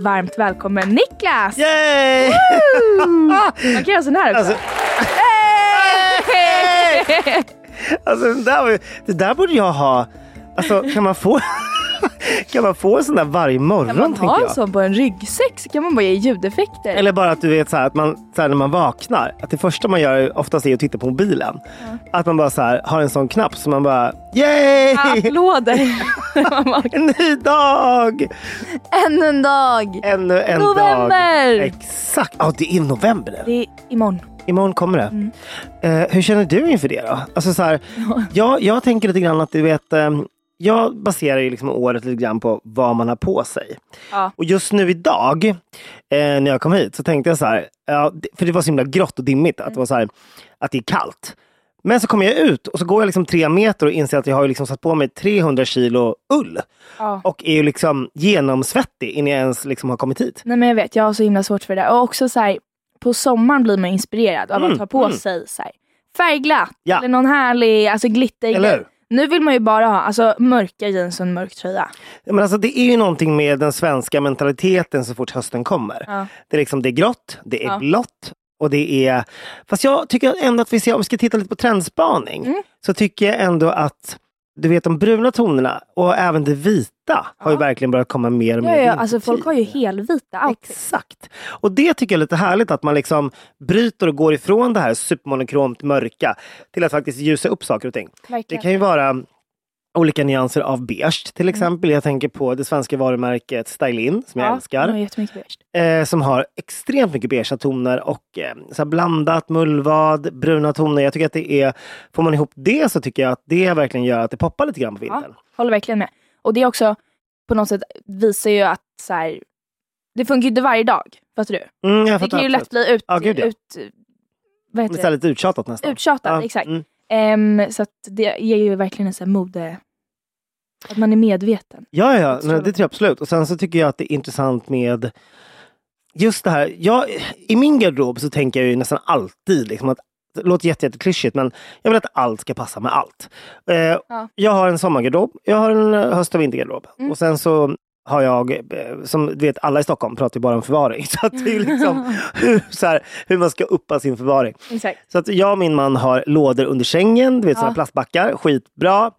varmt välkommen Niklas! Yay! Man kan göra sån här också. Alltså, Hey! alltså det, där, det där borde jag ha. Alltså kan man få, kan man få en sån där varje morgon Kan man ha en sån på en ryggsäck så kan man bara ge ljudeffekter. Eller bara att du vet så här, att man så här, när man vaknar, att det första man gör oftast är att titta på mobilen. Att man bara så här, har en sån knapp så man bara yay! Applåder. En ny dag! Ännu en dag! Ännu en November! dag. Exakt! Ja, det är november nu. Det är imorgon. Imorgon kommer det. Mm. Eh, hur känner du inför det då? Alltså så här, jag, jag tänker lite grann att du vet, eh, jag baserar ju liksom året lite grann på vad man har på sig. Ja. Och just nu idag, eh, när jag kom hit, så tänkte jag så här, ja, för det var så himla grått och dimmigt, att det var så här, att det är kallt. Men så kommer jag ut och så går jag liksom tre meter och inser att jag har liksom satt på mig 300 kilo ull. Ja. Och är ju liksom genomsvettig innan jag ens liksom har kommit hit. Nej men jag vet, jag har så himla svårt för det där. Och också så här, på sommaren blir man inspirerad av Mm, att ta på mm. sig så här, färgglatt Ja. eller någon härlig alltså glittergrej. Eller hur? Nu vill man ju bara ha alltså, mörka jeans och en mörk tröja. Men alltså, det är ju någonting med den svenska mentaliteten så fort hösten kommer. Ja. Det är liksom det är grått, det är Ja. blått och det är... Fast jag tycker ändå att vi ser, om vi ska titta lite på trendspaning, Mm. så tycker jag ändå att du vet de bruna tonerna och även det vita har ju verkligen börjat komma mer och mer Ja, ja, alltså folk har ju helvita outfits. Exakt. Och det tycker jag är lite härligt att man liksom bryter och går ifrån det här supermonokromt mörka till att faktiskt ljusa upp saker och ting. Det Verkligen. kan ju vara olika nyanser av beige till Mm. exempel. Jag tänker på det svenska varumärket Stylin som jag ja, älskar. de har. Eh, som har extremt mycket beigea toner och eh, så blandat mullvad, bruna toner. Jag tycker att det är, får man ihop det så tycker jag att det verkligen gör att det poppar lite grann på Ja, vintern. håller verkligen med. Och det är också på något sätt visar ju att så här, det funkar ju inte varje dag. Fattar du? Mm, jag Det kan ju lätt bli ut, Ja, gud, ja. ut vad heter det? lite uttjatat nästan. uttjatat. Ja, Exakt. mm. Ehm, så att det ger ju verkligen en sån här mode... Att man är medveten. Ja, ja, nej, det tror jag absolut. Och sen så tycker jag att det är intressant med just det här. Jag, I min garderob så tänker jag ju nästan alltid liksom att det låter jätte, jätteklyschigt men jag vill att allt ska passa med allt. Eh, Jag har en sommargarderob, jag har en eh, höst och vintergarderob Mm. och sen så har jag, eh, som du vet alla i Stockholm pratar ju bara om förvaring. Så att det är liksom hur, så här, hur man ska uppa sin förvaring. Exakt. Så att jag och min man har lådor under sängen, du vet Ja. såna plastbackar, skitbra.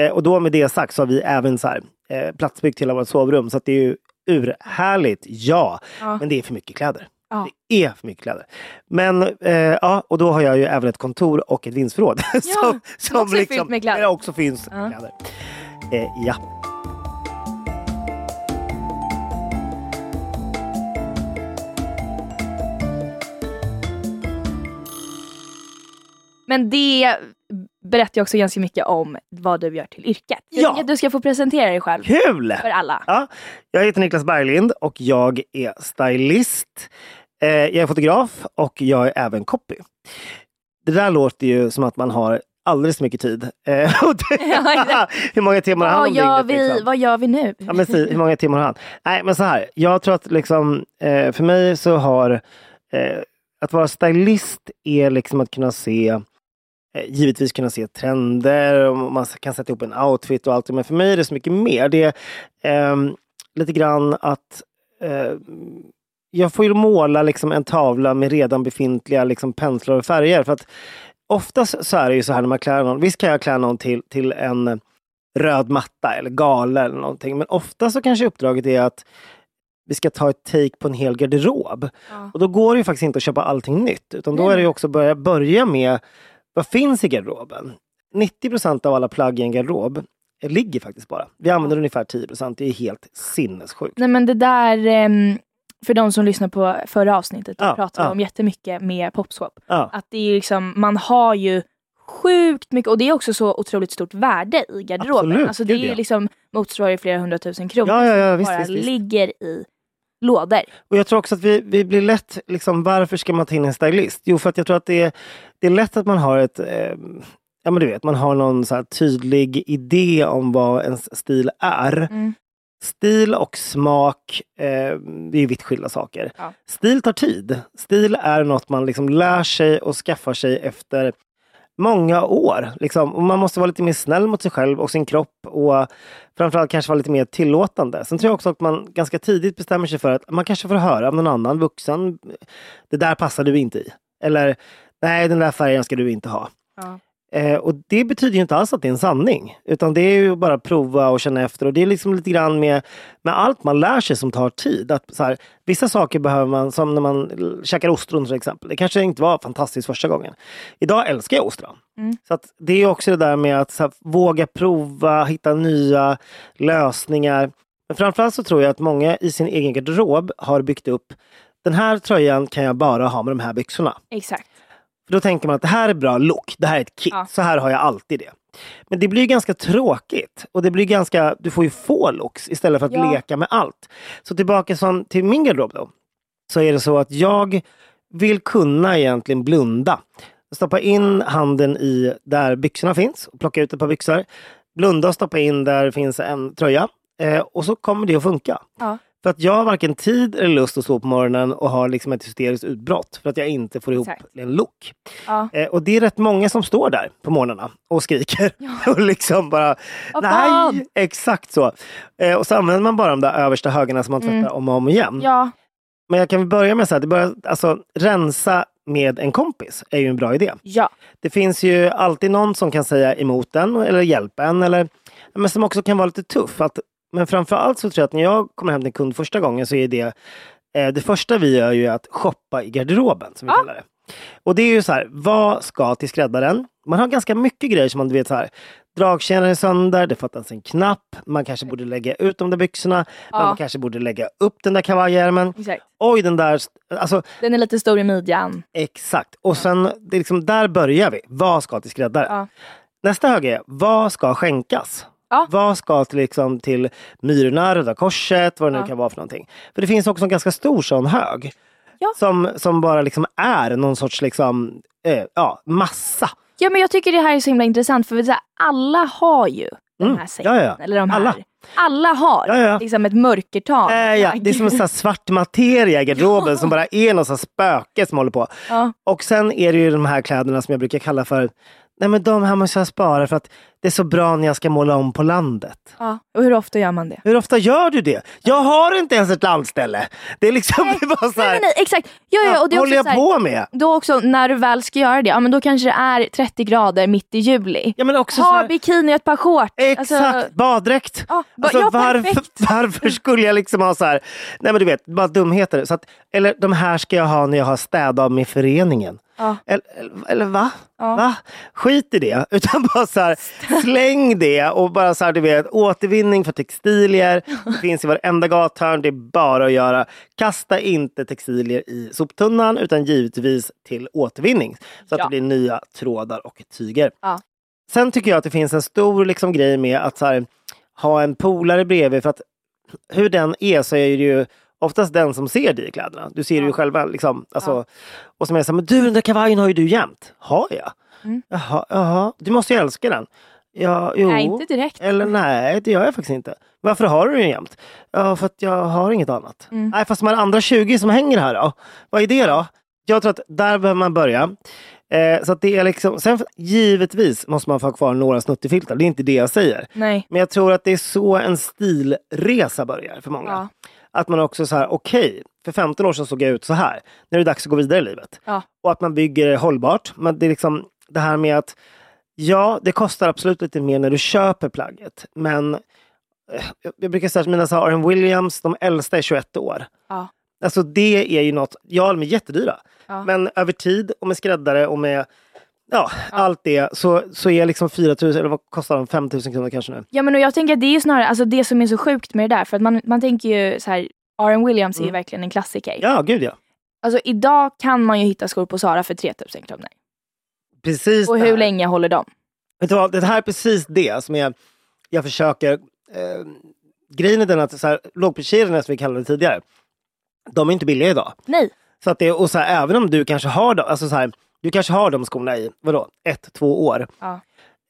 Eh, och då med det sagt så har vi även så här, eh, platsbyggt hela vårt sovrum. Så att det är ju urhärligt, ja. Ja. Men det är för mycket kläder. Ja. Det är för mycket kläder. Men eh, ja, och då har jag ju även ett kontor och ett vindsförråd. som, som också fyllt med kläder. också finns Ja. kläder. Eh, ja. Men det berättar ju också ganska mycket om vad du gör till yrket. Jag Ja. att du ska få presentera dig själv Kul! för alla. Ja, jag heter Niklas Berglind och jag är stylist. Eh, jag är fotograf och jag är även copy. Det där låter ju som att man har alldeles för mycket tid. Eh, hur många timmar har han om gör, dygnet, vi, liksom? vad gör vi nu? Ja, men hur många timmar har han? Nej, men så här. Jag tror att liksom, eh, för mig så har att vara stylist är liksom att kunna se Givetvis kunna se trender och man kan sätta ihop en outfit och allt. Men för mig är det så mycket mer. Det är ehm, lite grann att eh, jag får ju måla liksom en tavla med redan befintliga liksom penslar och färger. För att oftast så är det ju så här när man klär någon. Visst kan jag klä någon till, till en röd matta eller gala eller någonting. Men ofta så kanske uppdraget är att vi ska ta ett take på en hel garderob. Ja. Och då går det ju faktiskt inte att köpa allting nytt. Utan då är det ju också börja börja med vad finns i garderoben? 90% av alla plagg i en garderob ligger faktiskt bara. Vi använder ungefär 10% Det är helt sinnessjukt. Nej men det där, ehm, för de som lyssnar på förra avsnittet, Ja, pratade ja. om jättemycket med Popswap. Ja. Att det är liksom, man har ju sjukt mycket och det är också så otroligt stort värde i garderoben. Absolut, alltså det är ju liksom motsvarar flera hundratusen kronor Ja, ja, ja, som visst, bara visst, visst. ligger i lådor. Och jag tror också att vi, vi blir lätt, liksom, varför ska man ta in en stylist? Jo, för att jag tror att det är, det är lätt att man har ett eh, Ja men du vet, man har någon så tydlig idé om vad ens stil är. Mm. Stil och smak, eh, det är vitt skilda saker. Ja. Stil tar tid. Stil är något man liksom lär sig och skaffar sig efter många år. Liksom. Och man måste vara lite mer snäll mot sig själv och sin kropp och framförallt kanske vara lite mer tillåtande. Sen tror jag också att man ganska tidigt bestämmer sig för att man kanske får höra av någon annan vuxen. Det där passar du inte i. Eller nej, den där färgen ska du inte ha. Ja. Eh, och det betyder ju inte alls att det är en sanning. Utan det är ju bara att prova och känna efter. Och det är liksom lite grann med, med allt man lär sig som tar tid. Att så här, vissa saker behöver man, som när man käkar ostron till exempel. Det kanske inte var fantastiskt första gången. Idag älskar jag ostron. Mm. Så att det är också det där med att här, våga prova, hitta nya lösningar. Men framförallt så tror jag att många i sin egen garderob har byggt upp den här tröjan kan jag bara ha med de här byxorna. Exakt. För då tänker man att det här är bra look, det här är ett kit, Ja. så här har jag alltid det. Men det blir ganska tråkigt och det blir ganska, du får ju få looks istället för att Ja. leka med allt. Så tillbaka som, till min garderob då. Så är det så att jag vill kunna egentligen blunda. Stoppa in handen i där byxorna finns och plocka ut ett par byxor. Blunda och stoppa in där finns en tröja. Eh, och så kommer det att funka. Ja. För att jag har varken tid eller lust att stå på morgonen och ha liksom ett hysteriskt utbrott. För att jag inte får ihop Exakt. en look. Ja. Eh, och det är rätt många som står där på morgnarna och skriker. och liksom bara, fan? nej, exakt så. Eh, och så använder man bara de där översta högarna som man tvättar Mm. om och om igen. Ja. Men jag kan börja med så här, det börjar, alltså, rensa med en kompis är ju en bra idé. Ja. Det finns ju alltid någon som kan säga emot en eller hjälpa en. Eller, men som också kan vara lite tuff. Att, men framförallt så tror jag att när jag kommer hem till en kund första gången så är det eh, det första vi gör ju att shoppa i garderoben. Som vi kallar det. Och det är ju så här, vad ska till skräddaren? Man har ganska mycket grejer som man du vet så här. Dragkedjan är sönder, det fattas en knapp, man kanske borde lägga ut de där byxorna, Ja. man kanske borde lägga upp den där kavajärmen. Exakt. Oj, den där, alltså Den är lite stor i midjan. exakt. Och sen, det är liksom, där börjar vi. Vad ska till skräddaren? Ja. Nästa hög är, vad ska skänkas? Ja. Vad ska till, liksom, till Myrorna, Röda Korset, vad det nu Ja. kan vara för någonting. För det finns också en ganska stor sån hög. Ja. Som, som bara liksom är någon sorts liksom, eh, ja, massa. Ja men jag tycker det här är så himla intressant för här, alla har ju den Mm. här säcken. Ja, ja. Eller de här. Alla. Alla har Ja, ja. liksom ett mörkertal. Eh, ja, det är som en sån svart materia i garderoben som bara är någon sån spöke som håller på. Och sen är det ju de här kläderna som jag brukar kalla för Nej men de här måste jag spara för att det är så bra när jag ska måla om på landet. Ja. Och hur ofta gör man det? Hur ofta gör du det? Jag har inte ens ett landställe. Det är liksom är bara så Nej, här, nej, nej, exakt. Ja, ja, och det är håller jag här, på med? Då också när du väl ska göra det, ja men då kanske det är 30 grader mitt i juli. Ja men också så Ha här, bikini och ett par shorts. Exakt, Alltså, baddräkt. Ja, alltså, ja, varför, varför skulle jag liksom ha så här, nej men du vet, bara dumheter. Så att, eller de här ska jag ha när jag har städat med föreningen. Ja. Eller, eller, eller va? Ja. va? Skit i det, utan bara så här, släng det och bara så här, du vet, återvinning för textilier. Det finns i varenda gathörn, det är bara att göra. Kasta inte textilier i soptunnan utan givetvis till återvinning. Så att Ja. det blir nya trådar och tyger. Ja. Sen tycker jag att det finns en stor liksom, grej med att så här, ha en polare bredvid. För att hur den är så är det ju oftast den som ser dig i kläderna. Du ser det ju Ja. själva. Liksom, alltså, Ja. Och som är så här, men du den där kavajen har ju du jämt. Har jag? Mm. Jaha, jaha, du måste ju älska den. Ja, jo. nej, inte direkt. Eller nej, det gör jag faktiskt inte. Varför har du den jämt? Ja, för att jag har inget annat. Mm. Nej, fast de här andra 20 som hänger här då? Vad är det då? Jag tror att där behöver man börja. Eh, så att det är liksom, sen givetvis måste man få ha kvar några snuttifiltar, det är inte det jag säger. Nej. Men jag tror att det är så en stilresa börjar för många. Ja. Att man också så här, okej, för 15 år sedan såg jag ut så här. Nu är det dags att gå vidare i livet. Ja. Och att man bygger hållbart. Men det är liksom det här med att ja, det kostar absolut lite mer när du köper plagget. Men eh, jag- brukar säga att mina R.M. Williams, de äldsta är 21 år. Ja. Alltså det är ju något, ja de är jättedyra. Ja. Men över tid och med skräddare och med ja, allt det så, så är liksom 4 000, eller vad kostar de? 5 000 kronor kanske nu. Ja men och jag tänker att det är snarare alltså, det som är så sjukt med det där. För att man, man tänker ju så här, R.M. Williams är ju Mm. verkligen en klassiker. Ja, gud ja. Alltså idag kan man ju hitta skor på Zara för 3000 kronor. Precis Och hur länge håller de? Vet du vad, det här är precis det som jag, jag försöker... Eh, grejen är den att så här, lågpriskedjorna som vi kallade det tidigare, de är inte billiga idag. Nej. Så att det, och så här, även om du kanske har dem, alltså så här, du kanske har de skorna i, vadå, ett, två år. Ja.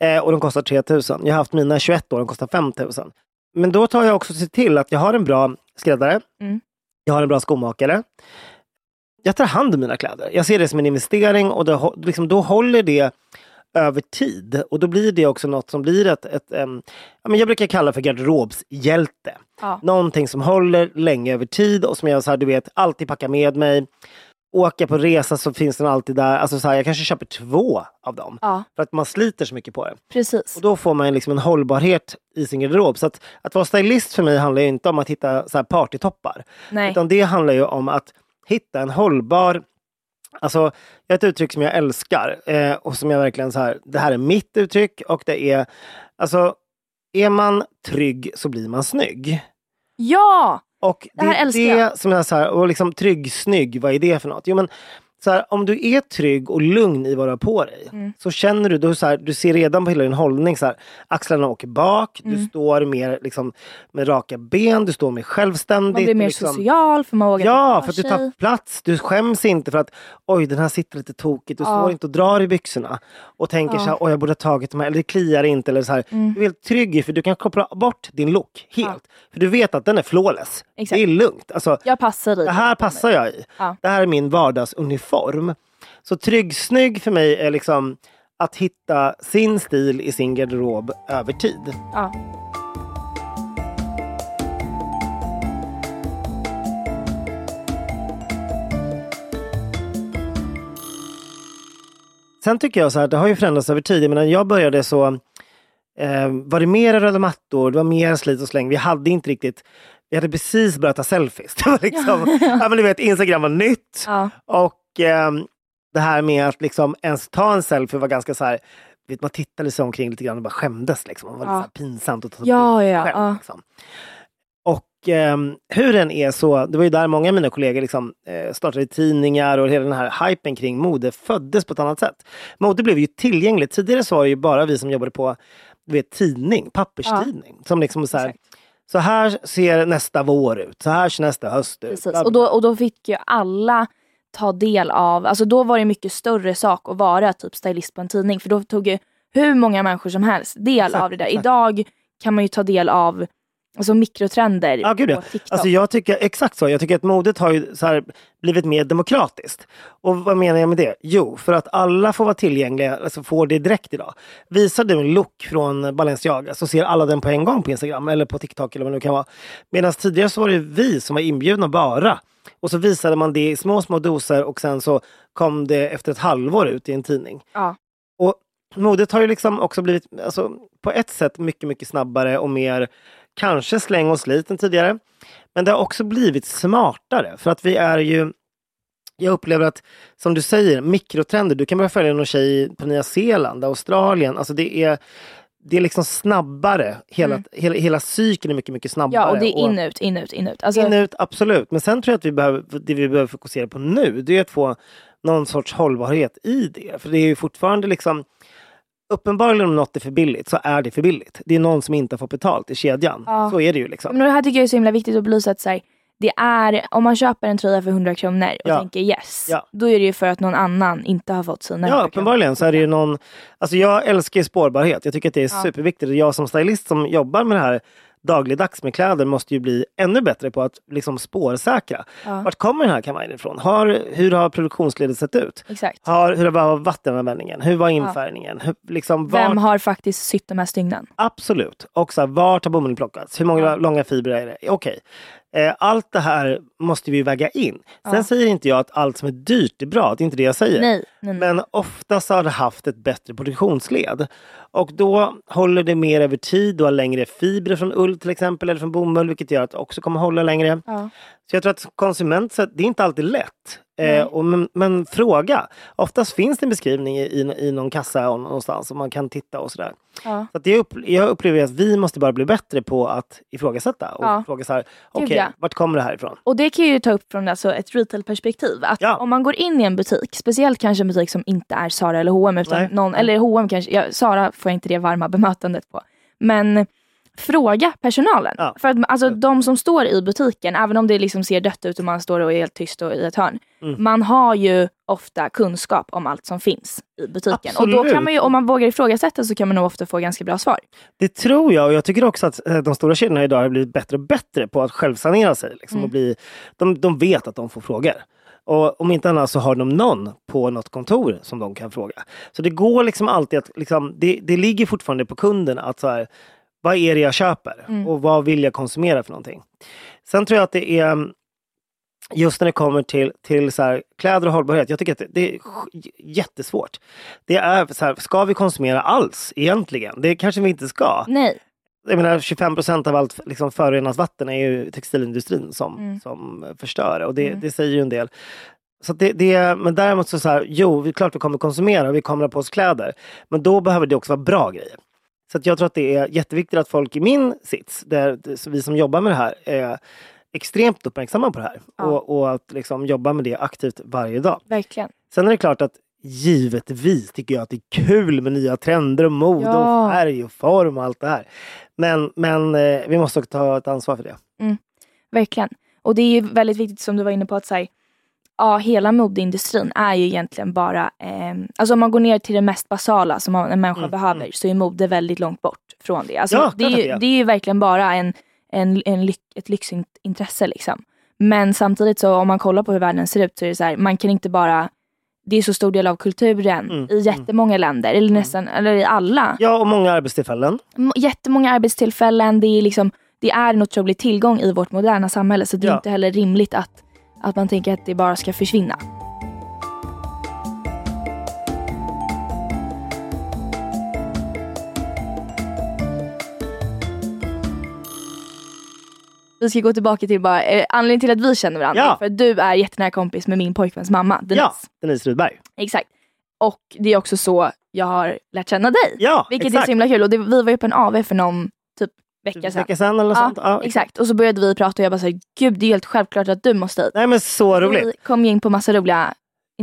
Eh, och de kostar 3000. Jag har haft mina 21 år, de kostar 5000. Men då tar jag också till att jag har en bra skräddare. Mm. Jag har en bra skomakare. Jag tar hand om mina kläder. Jag ser det som en investering och det, liksom, då håller det över tid. Och då blir det också något som blir ett, ett um, jag brukar kalla för garderobshjälte. Ja. Någonting som håller länge över tid och som jag så här, du vet, alltid packar med mig. Åka på resa så finns den alltid där. Alltså så här, jag kanske köper två av dem. Ja, För att man sliter så mycket på det. precis. Och då får man liksom en hållbarhet i sin garderob. Så att, att vara stylist för mig handlar ju inte om att hitta så här partytoppar. Nej. Utan det handlar ju om att hitta en hållbar Alltså, ett uttryck som jag älskar eh, och som jag verkligen så här, det här är mitt uttryck och det är, alltså, är man trygg så blir man snygg. Ja! Och Det här är älskar det jag. som är så här, och liksom trygg, snygg, vad är det för något? Jo men så här, om du är trygg och lugn i vad du har på dig Mm. så känner du, du, så här, du ser redan på hela din hållning så här, axlarna åker bak, Mm. du står mer liksom, med raka ben, du står mer självständigt. Man blir mer liksom, social för man vågar Ja, för att du tar plats. Du skäms inte för att oj, den här sitter lite tokigt. Du Ja. står inte och drar i byxorna och tänker Ja. så här, oj, jag borde ha tagit de här, eller det kliar inte. Eller så här. Mm. Du är helt trygg i, för du kan koppla bort din look helt. För du vet att den är flawless. Exakt. Det är lugnt. Alltså, Jag passar i det här passar jag i. Ja. Det här är min vardagsuniform. Så trygg, snygg för mig är liksom att hitta sin stil i sin garderob över tid. Ja. Sen tycker jag så här, det har ju förändrats över tid. Jag menar, jag började så eh, var det mer röda mattor, det var mer slit och släng. Vi hade inte riktigt, vi hade precis börjat ta selfies. Det var liksom, ja. men du vet, Instagram var nytt. Ja. Och ehm, det här med att liksom ens ta en selfie var ganska så här, vet, man tittade sig omkring lite grann och bara skämdes. Liksom. Det var Ja. lite pinsamt att ta Ja, ja, själv. ja. Liksom. Och ehm, hur den är så, det var ju där många av mina kollegor liksom, eh, startade tidningar och hela den här hypen kring mode föddes på ett annat sätt. Mode blev ju tillgängligt. Tidigare så var det ju bara vi som jobbade på vet, tidning, papperstidning. Som liksom så här, Exakt. så här ser nästa vår ut, så här ser nästa höst ut. Precis. Och, då, och då fick ju alla ta del av, alltså då var det mycket större sak att vara typ stylist på en tidning för då tog ju hur många människor som helst del Exakt, av det där. exakt. Idag kan man ju ta del av alltså, mikrotrender Ja, gud, på TikTok. Alltså jag tycker exakt så. Jag tycker att modet har ju så blivit mer demokratiskt. Och vad menar jag med det? Jo, för att alla får vara tillgängliga, alltså får det direkt idag. Visar du en look från Balenciaga så ser alla den på en gång på Instagram eller på TikTok eller vad det nu kan vara. Medan tidigare så var det vi som var inbjudna bara. Och så visade man det i små, små doser och sen så kom det efter ett halvår ut i en tidning. ja. Och modet har ju liksom också blivit alltså, på ett sätt mycket, mycket snabbare och mer kanske släng och slit än tidigare. Men det har också blivit smartare för att vi är ju jag upplever att, som du säger, mikrotrender. Du kan börja följa någon tjej på Nya Zeeland, Australien. Alltså det är, det är liksom snabbare. Hela, Mm. hela, hela cykeln är mycket, mycket snabbare. ja och det är in ut, in ut, in ut. Alltså, In ut, absolut. Men sen tror jag att vi behöver, det vi behöver fokusera på nu, det är att få någon sorts hållbarhet i det. För det är ju fortfarande liksom Uppenbarligen om något är för billigt så är det för billigt. Det är någon som inte har fått betalt i kedjan. Ja. Så är det ju liksom. Men det här tycker jag är så himla viktigt att belysa att så här, det är, om man köper en tröja för 100 kronor och Ja. tänker yes, Ja. då är det ju för att någon annan inte har fått sina Ja, 100 kronor. uppenbarligen så är det ju någon... Alltså jag älskar spårbarhet. Jag tycker att det är Ja. superviktigt. Och jag som stylist som jobbar med det här dagligdags med kläder måste ju bli ännu bättre på att liksom spårsäkra. Ja. Vart kommer den här kavajen ifrån? Har, hur har produktionsledet sett ut? Exakt. Har, hur var vattenanvändningen? Hur var infärgningen? Hur, liksom, vart- Vem har faktiskt sytt de här stygnen? Absolut. Och så här, vart har bomullen plockats? Hur många Ja. långa fibrer är det? Okej. Eh, allt det här måste vi väga in. Sen Ja. säger inte jag att allt som är dyrt är bra. Det är inte det jag säger. Nej, nej, nej. Men oftast har det haft ett bättre produktionsled. Och då håller det mer över tid. Du har längre fibrer från ull till exempel eller från bomull vilket gör att det också kommer hålla längre. Ja. Så jag tror att konsument, det är inte alltid lätt. Eh, och, men, men fråga. Oftast finns det en beskrivning i, i, i någon kassa någonstans och man kan titta och sådär. Ja. Så att jag, upp, jag upplever att vi måste bara bli bättre på att ifrågasätta och Ja. fråga så här, okej, ja. vart kommer det här ifrån? Och det kan ju ta upp från alltså ett retail-perspektiv. Att Ja. om man går in i en butik, speciellt kanske en butik som inte är Zara eller H&M utan Nej. någon, eller H&M kanske, ja, Zara får jag inte det varma bemötandet på. Men fråga personalen. Ja. För att alltså, de som står i butiken, även om det liksom ser dött ut och man står och är helt tyst och i ett hörn. Mm. Man har ju ofta kunskap om allt som finns i butiken. Och då Absolut. kan man ju, om man vågar ifrågasätta så kan man nog ofta få ganska bra svar. Det tror jag och jag tycker också att eh, de stora kedjorna idag har blivit bättre och bättre på att självsanera sig. Liksom, Mm. och bli, de, de vet att de får frågor. Och om inte annat så har de någon på något kontor som de kan fråga. Så det går liksom alltid att, liksom, det, det ligger fortfarande på kunden att så här, vad är det jag köper Mm. och vad vill jag konsumera för någonting. Sen tror jag att det är just när det kommer till, till så här, kläder och hållbarhet. Jag tycker att det, det är jättesvårt. Det är så här, ska vi konsumera alls egentligen? Det kanske vi inte ska. Nej. Jag menar 25 procent av allt liksom, förorenat vatten är ju textilindustrin som, Mm. som förstör och det, Mm. det säger ju en del. Så det, det, men däremot så, så här, jo, det är klart vi kommer konsumera och vi kommer ha på oss kläder. Men då behöver det också vara bra grejer. Så jag tror att det är jätteviktigt att folk i min sits, där så vi som jobbar med det här, är extremt uppmärksamma på det här. Ja. Och, och att liksom jobba med det aktivt varje dag. Verkligen. Sen är det klart att givetvis tycker jag att det är kul med nya trender och mode Ja. och färg och form och allt det här. Men, men eh, vi måste också ta ett ansvar för det. Verkligen. Och det är ju väldigt viktigt som du var inne på att säga Ja, hela modeindustrin är ju egentligen bara, eh, alltså om man går ner till det mest basala som en människa Mm, behöver så är mode väldigt långt bort från det. Alltså, Ja, det, är ju, det är. det är ju verkligen bara en, en, en lyx, ett lyxintresse liksom. Men samtidigt så om man kollar på hur världen ser ut så är det så här, man kan inte bara det är så stor del av kulturen Mm, i jättemånga länder, eller nästan, eller i alla. Ja, och många arbetstillfällen. Jättemånga arbetstillfällen, det är, liksom, det är en otrolig tillgång i vårt moderna samhälle så det är Ja. inte heller rimligt att, att man tänker att det bara ska försvinna. Vi ska gå tillbaka till bara, eh, anledningen till att vi känner varandra Ja. för att du är jättenära kompis med min pojkväns mamma Denise. Ja, Denise Rudberg. Exakt. Och det är också så jag har lärt känna dig. Ja, Vilket är exakt. så himla kul. Och det, vi var ju på en AV för någon typ vecka sedan. Vecka sedan eller Ja, sånt. Ja, Exakt. Och så började vi prata och jag bara såhär, gud det är helt självklart att du måste hit. Nej men så roligt. Vi kom in på massa roliga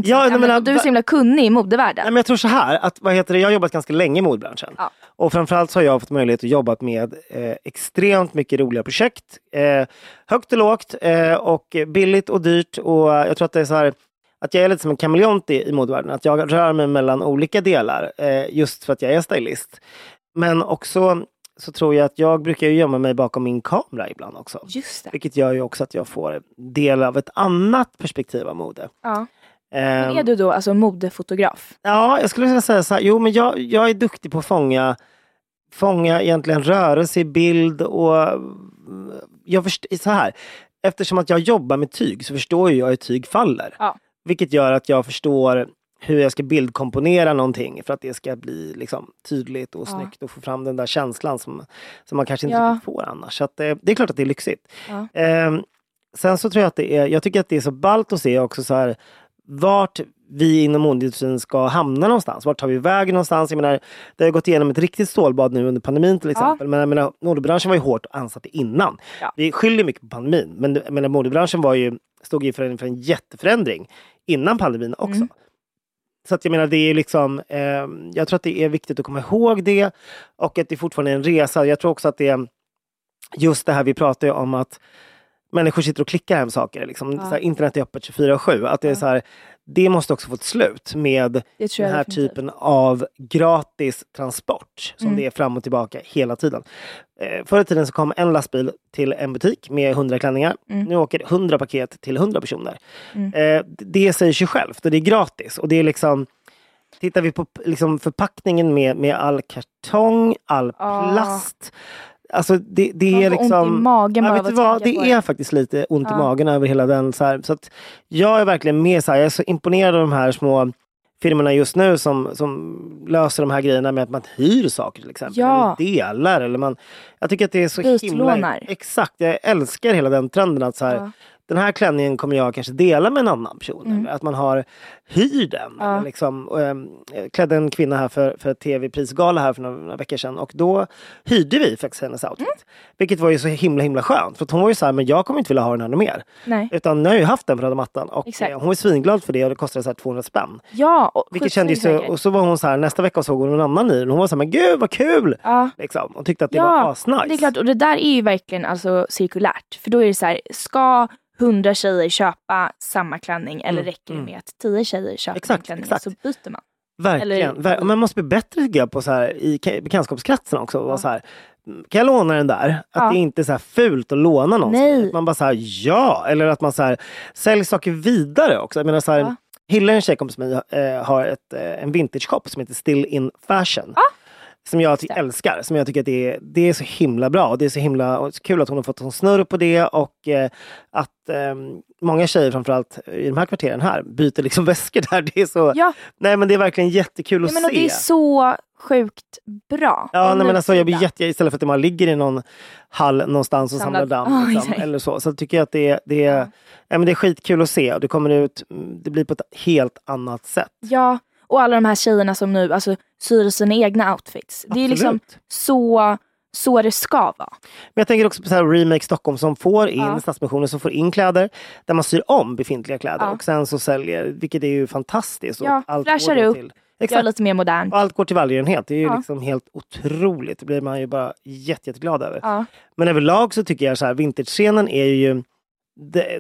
Ja, nej, men och du är så himla kunnig i modevärlden. Nej, men jag tror så här, att, vad heter det, jag har jobbat ganska länge i modebranschen. Ja. Och framförallt så har jag fått möjlighet att jobba med eh, extremt mycket roliga projekt. Eh, högt och lågt eh, och billigt och dyrt. Och jag tror att det är så här att jag är lite som en kameleont i, i modevärlden. Att jag rör mig mellan olika delar eh, just för att jag är stylist. Men också så tror jag att jag brukar ju gömma mig bakom min kamera ibland också. Just det. Vilket gör ju också att jag får del av ett annat perspektiv av mode. Ja. Ehm, Men är du då alltså modefotograf? Ja, jag skulle vilja säga så här. Jo, men jag, jag är duktig på att fånga, fånga egentligen rörelse i bild och mm, jag först- så här. Eftersom att jag jobbar med tyg så förstår jag hur tyg faller. Ja. Vilket gör att jag förstår hur jag ska bildkomponera någonting för att det ska bli liksom, tydligt och Ja. snyggt och få fram den där känslan som, som man kanske inte Ja. får annars. Så att, eh, det är klart att det är lyxigt. Ja. Ehm, sen så tror jag att det är, jag tycker att det är så ballt att se också så här vart vi inom modeindustrin ska hamna någonstans. Vart tar vi vägen någonstans? Jag menar, det har gått igenom ett riktigt stålbad nu under pandemin till exempel. Men jag menar, modebranschen var ju hårt ansatt innan. Ja. Vi skyller mycket på pandemin. Men jag menar, modebranschen var ju, stod ju för en, för en jätteförändring innan pandemin också. Mm. Så att jag menar, det är liksom, eh, jag tror att det är viktigt att komma ihåg det. Och att det fortfarande är en resa. Jag tror också att det är just det här vi pratar om att människor sitter och klickar hem saker. Liksom. Ja. Så här, internet är öppet 24-7. Att det, är så här, det måste också få ett slut med den här typen av gratis transport som Mm. det är fram och tillbaka hela tiden. Eh, förr i tiden så kom en lastbil till en butik med 100 klänningar. Mm. Nu åker 100 paket till 100 personer. Mm. Eh, det säger sig självt och det är gratis. Och det är liksom Tittar vi på liksom förpackningen med, med all kartong, all Ah. plast. Alltså det, det är liksom... ont i magen Ja, vet du vad? Det är faktiskt lite ont i Ja. magen över hela den. Så, här. så att jag är verkligen med. Så här, jag är så imponerad av de här små firmorna just nu som, som löser de här grejerna med att man hyr saker till exempel. Ja. Eller delar. Eller man, jag tycker att det är så himla... Bytlånar. Exakt, jag älskar hela den trenden att så här, Ja. Den här klänningen kommer jag kanske dela med en annan person. Mm. Att man har hyr den. Ja. Liksom, och, ehm, jag klädde en kvinna här för, för tv-prisgala här för några, några veckor sedan och då hyrde vi faktiskt hennes outfit. Mm. Vilket var ju så himla himla skönt. För hon var ju så här, men jag kommer inte vilja ha den här mer. Nej. Utan nu har jag ju haft den på röda mattan och Exakt. eh, hon var svinglad för det och det kostade så här 200 spänn. Ja, och Vilket kändes så, och så var hon så här, nästa vecka såg hon någon annan i den och hon var så här, men gud vad kul! Ja. Liksom, och tyckte att det Ja, var asnice. Det är klart, och det där är ju verkligen alltså cirkulärt. För då är det så här, ska hundra tjejer köpa samma klänning eller Mm, räcker det mm. med att tio tjejer köper Exakt, en klänning exakt. så byter man. Verkligen. Eller- man måste bli bättre tycker jag på så här, i bekantskapskretsen också. Ja. så här, kan jag låna den där? Att Ja. det inte är så fult att låna någon. Nej. Man bara så här, ja! Eller att man så här, säljer saker vidare också. Jag menar så här, Ja. Hille, en tjejkompis med mig, eh, har ett, eh, en vintage shop som heter Still in Fashion. Ja. Som jag älskar. Som jag tycker att det är, det är så himla bra. Och det är så himla så kul att hon har fått en snurr på det. Och eh, att eh, många tjejer framförallt i de här kvarteren här byter liksom väskor där. Det är så, Ja, nej men det är verkligen jättekul att ja men se. det är så sjukt bra. Ja, nej, men alltså, jag blir jätte, istället för att man ligger i någon hall någonstans och Samlad- samlar damm. Ja, liksom, eller så. så tycker jag att det, är- det, är, Ja. ja. men det är skitkul att se. Och det kommer ut, det blir på ett helt annat sätt. Ja, och alla de här tjejerna som nu alltså, syr sina egna outfits. Det är liksom Absolut. så, så det ska vara. Men jag tänker också på så här Remake Stockholm som får in, Ja. Stadsmissionen som får in kläder där man syr om befintliga kläder Ja. och sen så säljer, vilket är ju fantastiskt. Ja, allt flashar upp. Till, Gör lite mer modernt. Och allt går till välgörenhet. Det är ju Ja. liksom helt otroligt. Det blir man ju bara jätte, jätteglad över. Ja. Men överlag så tycker jag så här, vintage-scenen är ju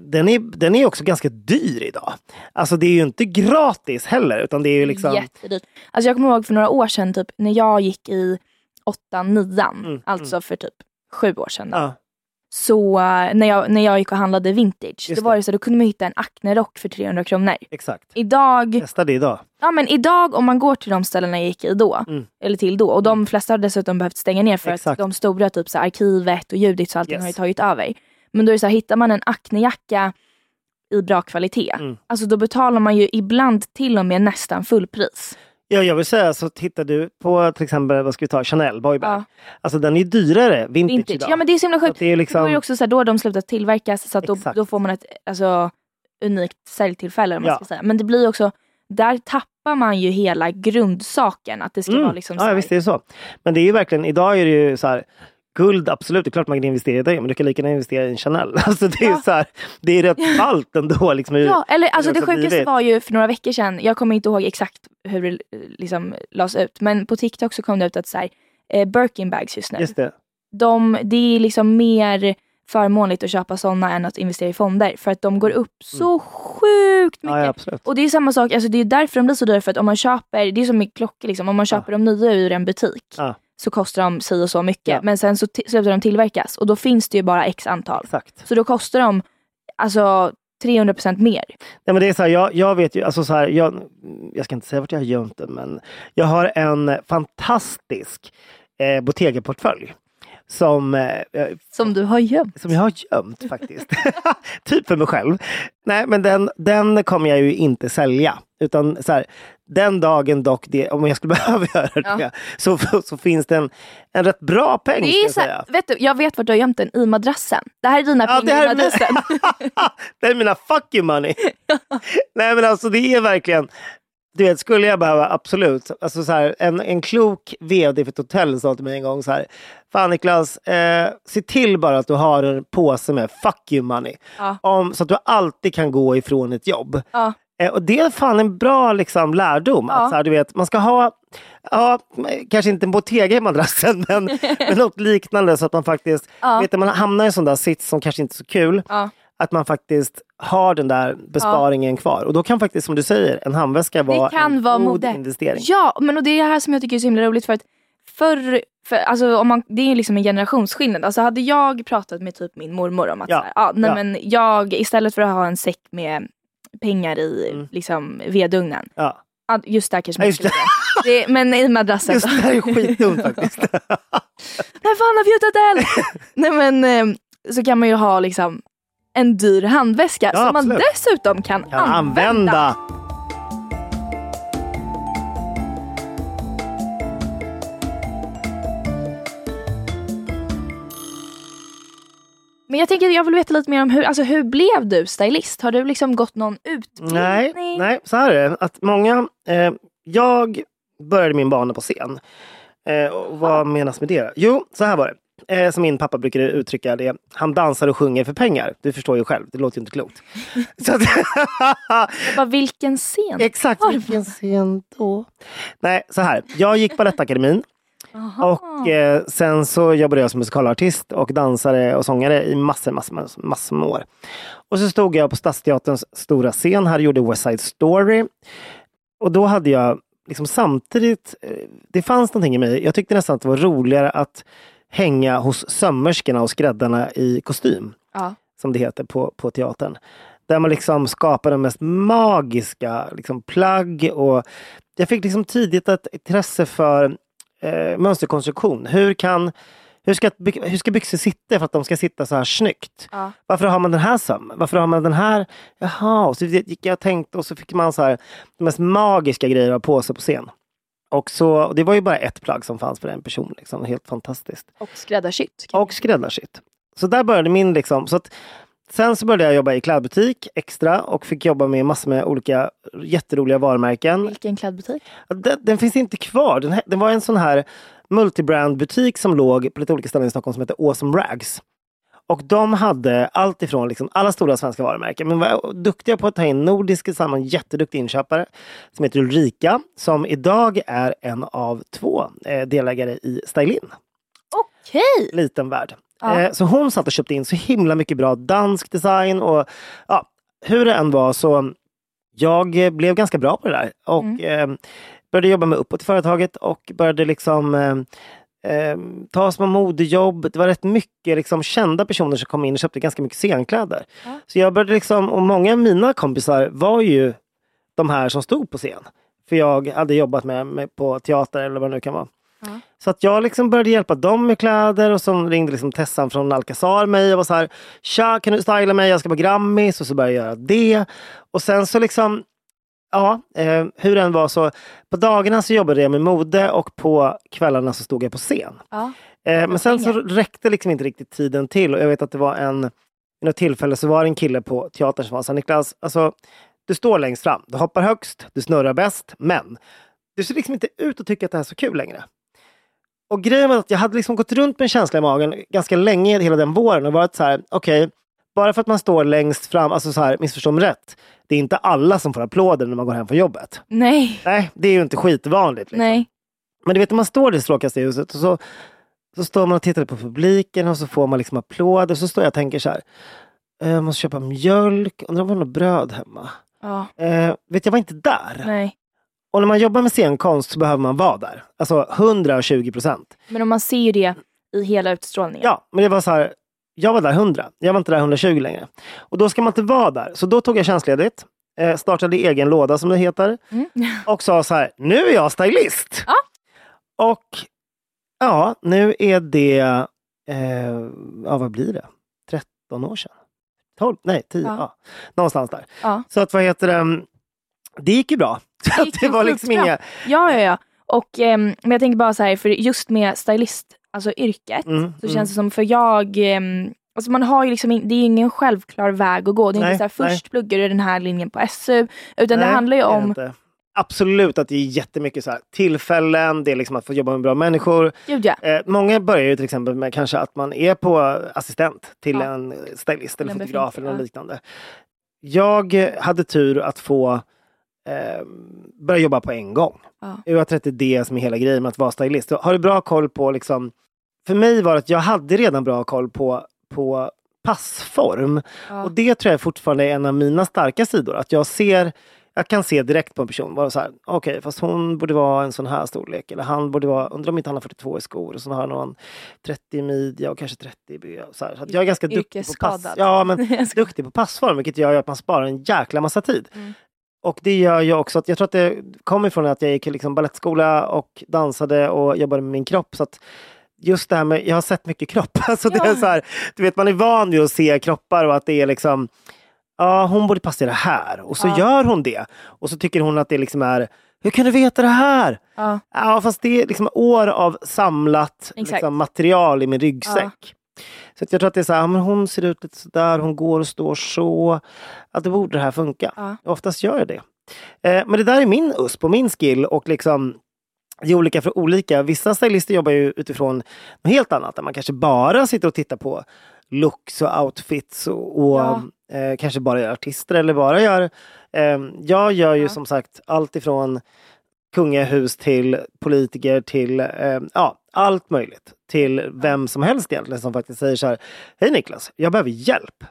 den är, den är också ganska dyr idag. Alltså det är ju inte gratis heller utan det är ju liksom... Jättedyrt. Alltså jag kommer ihåg för några år sedan typ, när jag gick i åttan, nian, Mm, alltså för typ sju år sedan. Då. Ja, Så eh, när jag, när jag gick och handlade vintage, Just då var det. det så då kunde man hitta en Acne-rock för 300 kronor. exakt. Idag, Testa det idag. ja men idag om man går till de ställena jag gick i då, Mm. eller till då, och de flesta har dessutom behövt stänga ner för Exakt. att de stora typ så här, arkivet och Judits och allting Yes. har ju tagit över. Men då är det så här, hittar man en Acne-jacka i bra kvalitet, Mm. alltså då betalar man ju ibland till och med nästan fullpris. Ja, jag vill säga så tittar du på till exempel, vad ska vi ta, Chanel Boyband. Ja. Alltså den är dyrare vintage, Vintage. idag. Ja men det är så himla sjukt. det är liksom... Då är det också så här, då har de slutat tillverkas så att då, då får man ett alltså, unikt säljtillfälle. Om man Ja. ska säga. Men det blir också, där tappar man ju hela grundsaken. Att det ska vara liksom Mm. ja, här, visst är det så. Men det är ju verkligen, idag är det ju så här Guld, absolut, det är klart man kan investera i det, men du kan lika gärna investera i en Chanel. Alltså det är Ja. så här, det är rätt ballt ändå. Liksom, hur- Ja, eller alltså det sjukaste var ju för några veckor sedan, jag kommer inte ihåg exakt hur det liksom lades ut, men på TikTok så kom det ut att så här, eh, Birkin bags just nu, Just det. de, det är liksom mer förmånligt att köpa sådana än att investera i fonder för att de går upp så sjukt mycket. Mm. Ja, ja. Och det är samma sak, alltså det är därför de blir så dyra. För att om man köper, det är som med klockor, liksom, om man köper de nya ur en butik Ja. Så kostar de si och så mycket. Ja. Men sen så slutar de tillverkas och då finns det ju bara x antal. Exakt. Så då kostar de alltså 300% mer. Nej, men det är så här, jag, jag vet ju, alltså så här, jag, jag ska inte säga vart jag har gömt den, men jag har en fantastisk eh, Bottega-portfölj. Som, eh, Som du har gömt. som jag har gömt faktiskt. typ för mig själv. Nej, men den, den kommer jag ju inte sälja. Utan så här, den dagen dock, det, om jag skulle behöva göra det, Ja. så, så finns det en, en rätt bra peng. Det är så här, säga. vet du, jag vet vart du har gömt den, i madrassen. Det här är dina Ja, det pengar här i madrassen. det är mina fuck you money. Nej men alltså det är verkligen du vet, skulle jag behöva, absolut. Alltså så här, en, en klok vd för ett hotell sa till mig en gång så här. Fan Niklas, eh, se till bara att du har en påse med fuck you money. Ja. Om, så att du alltid kan gå ifrån ett jobb. Ja. Eh, och det är fan en bra liksom, lärdom. Ja. Att, så här, du vet, man ska ha, ja, kanske inte en Bottega i madrassen, men, men något liknande så att man faktiskt, Ja. vet du, man hamnar i en sån där sits som kanske inte är så kul Ja. att man faktiskt har den där besparingen kvar. Och då kan faktiskt, som du säger, en handväska vara en vara god mode. investering. Ja, men och det är det här som jag tycker är så himla roligt för att förr, för, alltså, om man, det är liksom en generationsskillnad. Alltså hade jag pratat med typ min mormor om att Ja, så här, ja, nej, ja. men jag istället för att ha en säck med pengar i Mm. liksom, vedugnen. Ja. Just just skulle det. Men i madrassen. Just det här är skitdumt faktiskt. Vem fan har bjudit eld? nej men eh, så kan man ju ha liksom en dyr handväska Ja, som man absolut. dessutom kan, Kan använda. Men jag tänker jag vill veta lite mer om hur, alltså, hur blev du stylist? Har du liksom gått någon utbildning? Nej, nej, så här är det. Att många, eh, jag började min bana på scen. Eh, och vad menas med det? Jo, så här var det. Eh, som min pappa brukade uttrycka det. Han dansar och sjunger för pengar. Du förstår ju själv, det låter ju inte klokt. så att, Bara, vilken scen? Exakt, vilken scen då? Nej, så här. Jag gick Balettakademin Aha. och eh, sen så jobbade jag som musikalartist och dansare och sångare i massor, massor, massor, massor med år. Och så stod jag på Stadsteaterns stora scen här och gjorde West Side Story. Och då hade jag liksom samtidigt, eh, det fanns någonting i mig, jag tyckte nästan att det var roligare att hänga hos sömmerskorna och skräddarna i kostym. Ja. Som det heter på, på teatern. Där man liksom skapar de mest magiska liksom, plagg. Och jag fick liksom tidigt ett intresse för eh, mönsterkonstruktion. Hur kan hur ska, hur ska byxor sitta för att de ska sitta så här snyggt? Ja. Varför har man den här sömmen? Varför har man den här? Jaha, och så gick jag och tänkte och så fick man så här de mest magiska grejer på sig på scen. Och så, och det var ju bara ett plagg som fanns för en person. Liksom. Helt fantastiskt. Och skräddarsytt. Och skräddarsytt. Så där började min liksom. Så att, sen så började jag jobba i klädbutik extra och fick jobba med massor med olika jätteroliga varumärken. Vilken klädbutik? Den, den finns inte kvar. Den, den var en sån här multibrandbutik som låg på lite olika ställen i Stockholm som hette Awesome Rags. Och de hade allt ifrån liksom alla stora svenska varumärken men var duktiga på att ta in nordiska samman jätteduktig inköpare som heter Ulrika som idag är en av två eh, delägare i Stylin. Okej! Liten värld. Ja. Eh, så hon satt och köpte in så himla mycket bra dansk design och ja, hur det än var så jag blev ganska bra på det där och Mm. eh, började jobba med uppåt i företaget och började liksom eh, ta små modejobb. Det var rätt mycket liksom, kända personer som kom in och köpte ganska mycket scenkläder. Ja. Så jag började liksom, och många av mina kompisar var ju de här som stod på scen. För jag hade jobbat med, med på teater eller vad det nu kan vara. Ja. Så att jag liksom började hjälpa dem med kläder och så ringde liksom Tessan från Alcazar mig och var så här Tja, kan du styla mig? Jag ska på Grammis och så började jag göra det. Och sen så liksom Ja, eh, hur den var så på dagarna så jobbade jag med mode och på kvällarna så stod jag på scen. Ja. Eh, men sen så räckte liksom inte riktigt tiden till och jag vet att det var en vid något tillfälle så var det en kille på teatern som sa Niklas, alltså du står längst fram, du hoppar högst, du snurrar bäst, men du ser liksom inte ut att tycka att det här är så kul längre. Och grejen var att jag hade liksom gått runt med en känsla i magen ganska länge hela den våren och varit så här, okej, bara för att man står längst fram, alltså så här, missförstå mig rätt, det är inte alla som får applåder när man går hem från jobbet. Nej. Nej, det är ju inte skitvanligt. Liksom. Nej. Men du vet när man står i det stråkigaste ljuset och så, så står man och tittar på publiken och så får man liksom applåder. Så står jag och tänker så här. "Eh, Jag måste köpa mjölk, undrar om det var något bröd hemma. Ja. Eh, vet jag var inte där. Nej. Och när man jobbar med scenkonst så behöver man vara där. Alltså 120 procent. Men om man ser ju det i hela utstrålningen. Ja, men det var så här. Jag var där 100. Jag var inte där 120 längre. Och då ska man inte vara där. Så då tog jag tjänstledigt. Eh, startade egen låda som det heter. Mm. Och sa så här. Nu är jag stylist. Ja. Och ja, nu är det, eh, ja vad blir det? 13 år sedan? 12? Nej, 10. Ja. Ja. någonstans där. Ja. Så att vad heter det? Det gick ju bra. Så det ju var liksom skitbra. inga... Ja, ja, ja. Och, ehm, men jag tänker bara så här, för just med stylist, alltså yrket, Mm, så mm. känns det som, för jag, ehm, alltså man har ju liksom, in- det är ingen självklar väg att gå. Det är Nej, inte så här, nej. först pluggar du den här linjen på SU, utan det Nej, handlar ju det om. Absolut att det är jättemycket så här, tillfällen, det är liksom att få jobba med bra människor. gud ja, Eh, många börjar ju till exempel med kanske att man är på assistent till Ja. en stylist eller en fotograf eller något ja. liknande. Jag eh, hade tur att få eh, börja jobba på en gång. Ja. Jag tror att det är det som är hela grejen med att vara stylist. Har du bra koll på liksom, för mig var det att jag hade redan bra koll på, på passform. Ja. Och det tror jag fortfarande är en av mina starka sidor. Att jag ser jag kan se direkt på en person, bara så här, okej fast hon borde vara en sån här storlek. Eller han borde vara, undrar om inte han har 42 i skor och så har någon 30 i midja och kanske 30 i bö. Så, här. så jag är ganska duktig på pass. Ja, men duktig på passform vilket gör att man sparar en jäkla massa tid. Mm. Och det gör ju också att jag tror att det kommer ifrån att jag gick liksom balettskola och dansade och jobbade med min kropp. Så att just det här med, jag har sett mycket kropp. Alltså det är Ja. så här, du vet man är van vid att se kroppar och att det är liksom Ja, hon borde passa det här. Och så Ja. gör hon det. Och så tycker hon att det liksom är Hur kan du veta det här? Ja. Ja, fast det är liksom år av samlat liksom, material i min ryggsäck. Så att jag tror att det är så här, hon ser ut lite sådär, hon går och står så. Att det borde det här funka. Ja. Oftast gör det. Eh, men det där är min USP och min skill och liksom det är olika för olika. Vissa stylister jobbar ju utifrån något helt annat. Där man kanske bara sitter och tittar på looks och outfits och, och Ja. eh, kanske bara gör artister eller bara gör... Eh, jag gör ju Ja. som sagt allt ifrån kungahus till politiker till eh, ja, allt möjligt. Till vem som helst egentligen som faktiskt säger så här. Hej Niklas, jag behöver hjälp.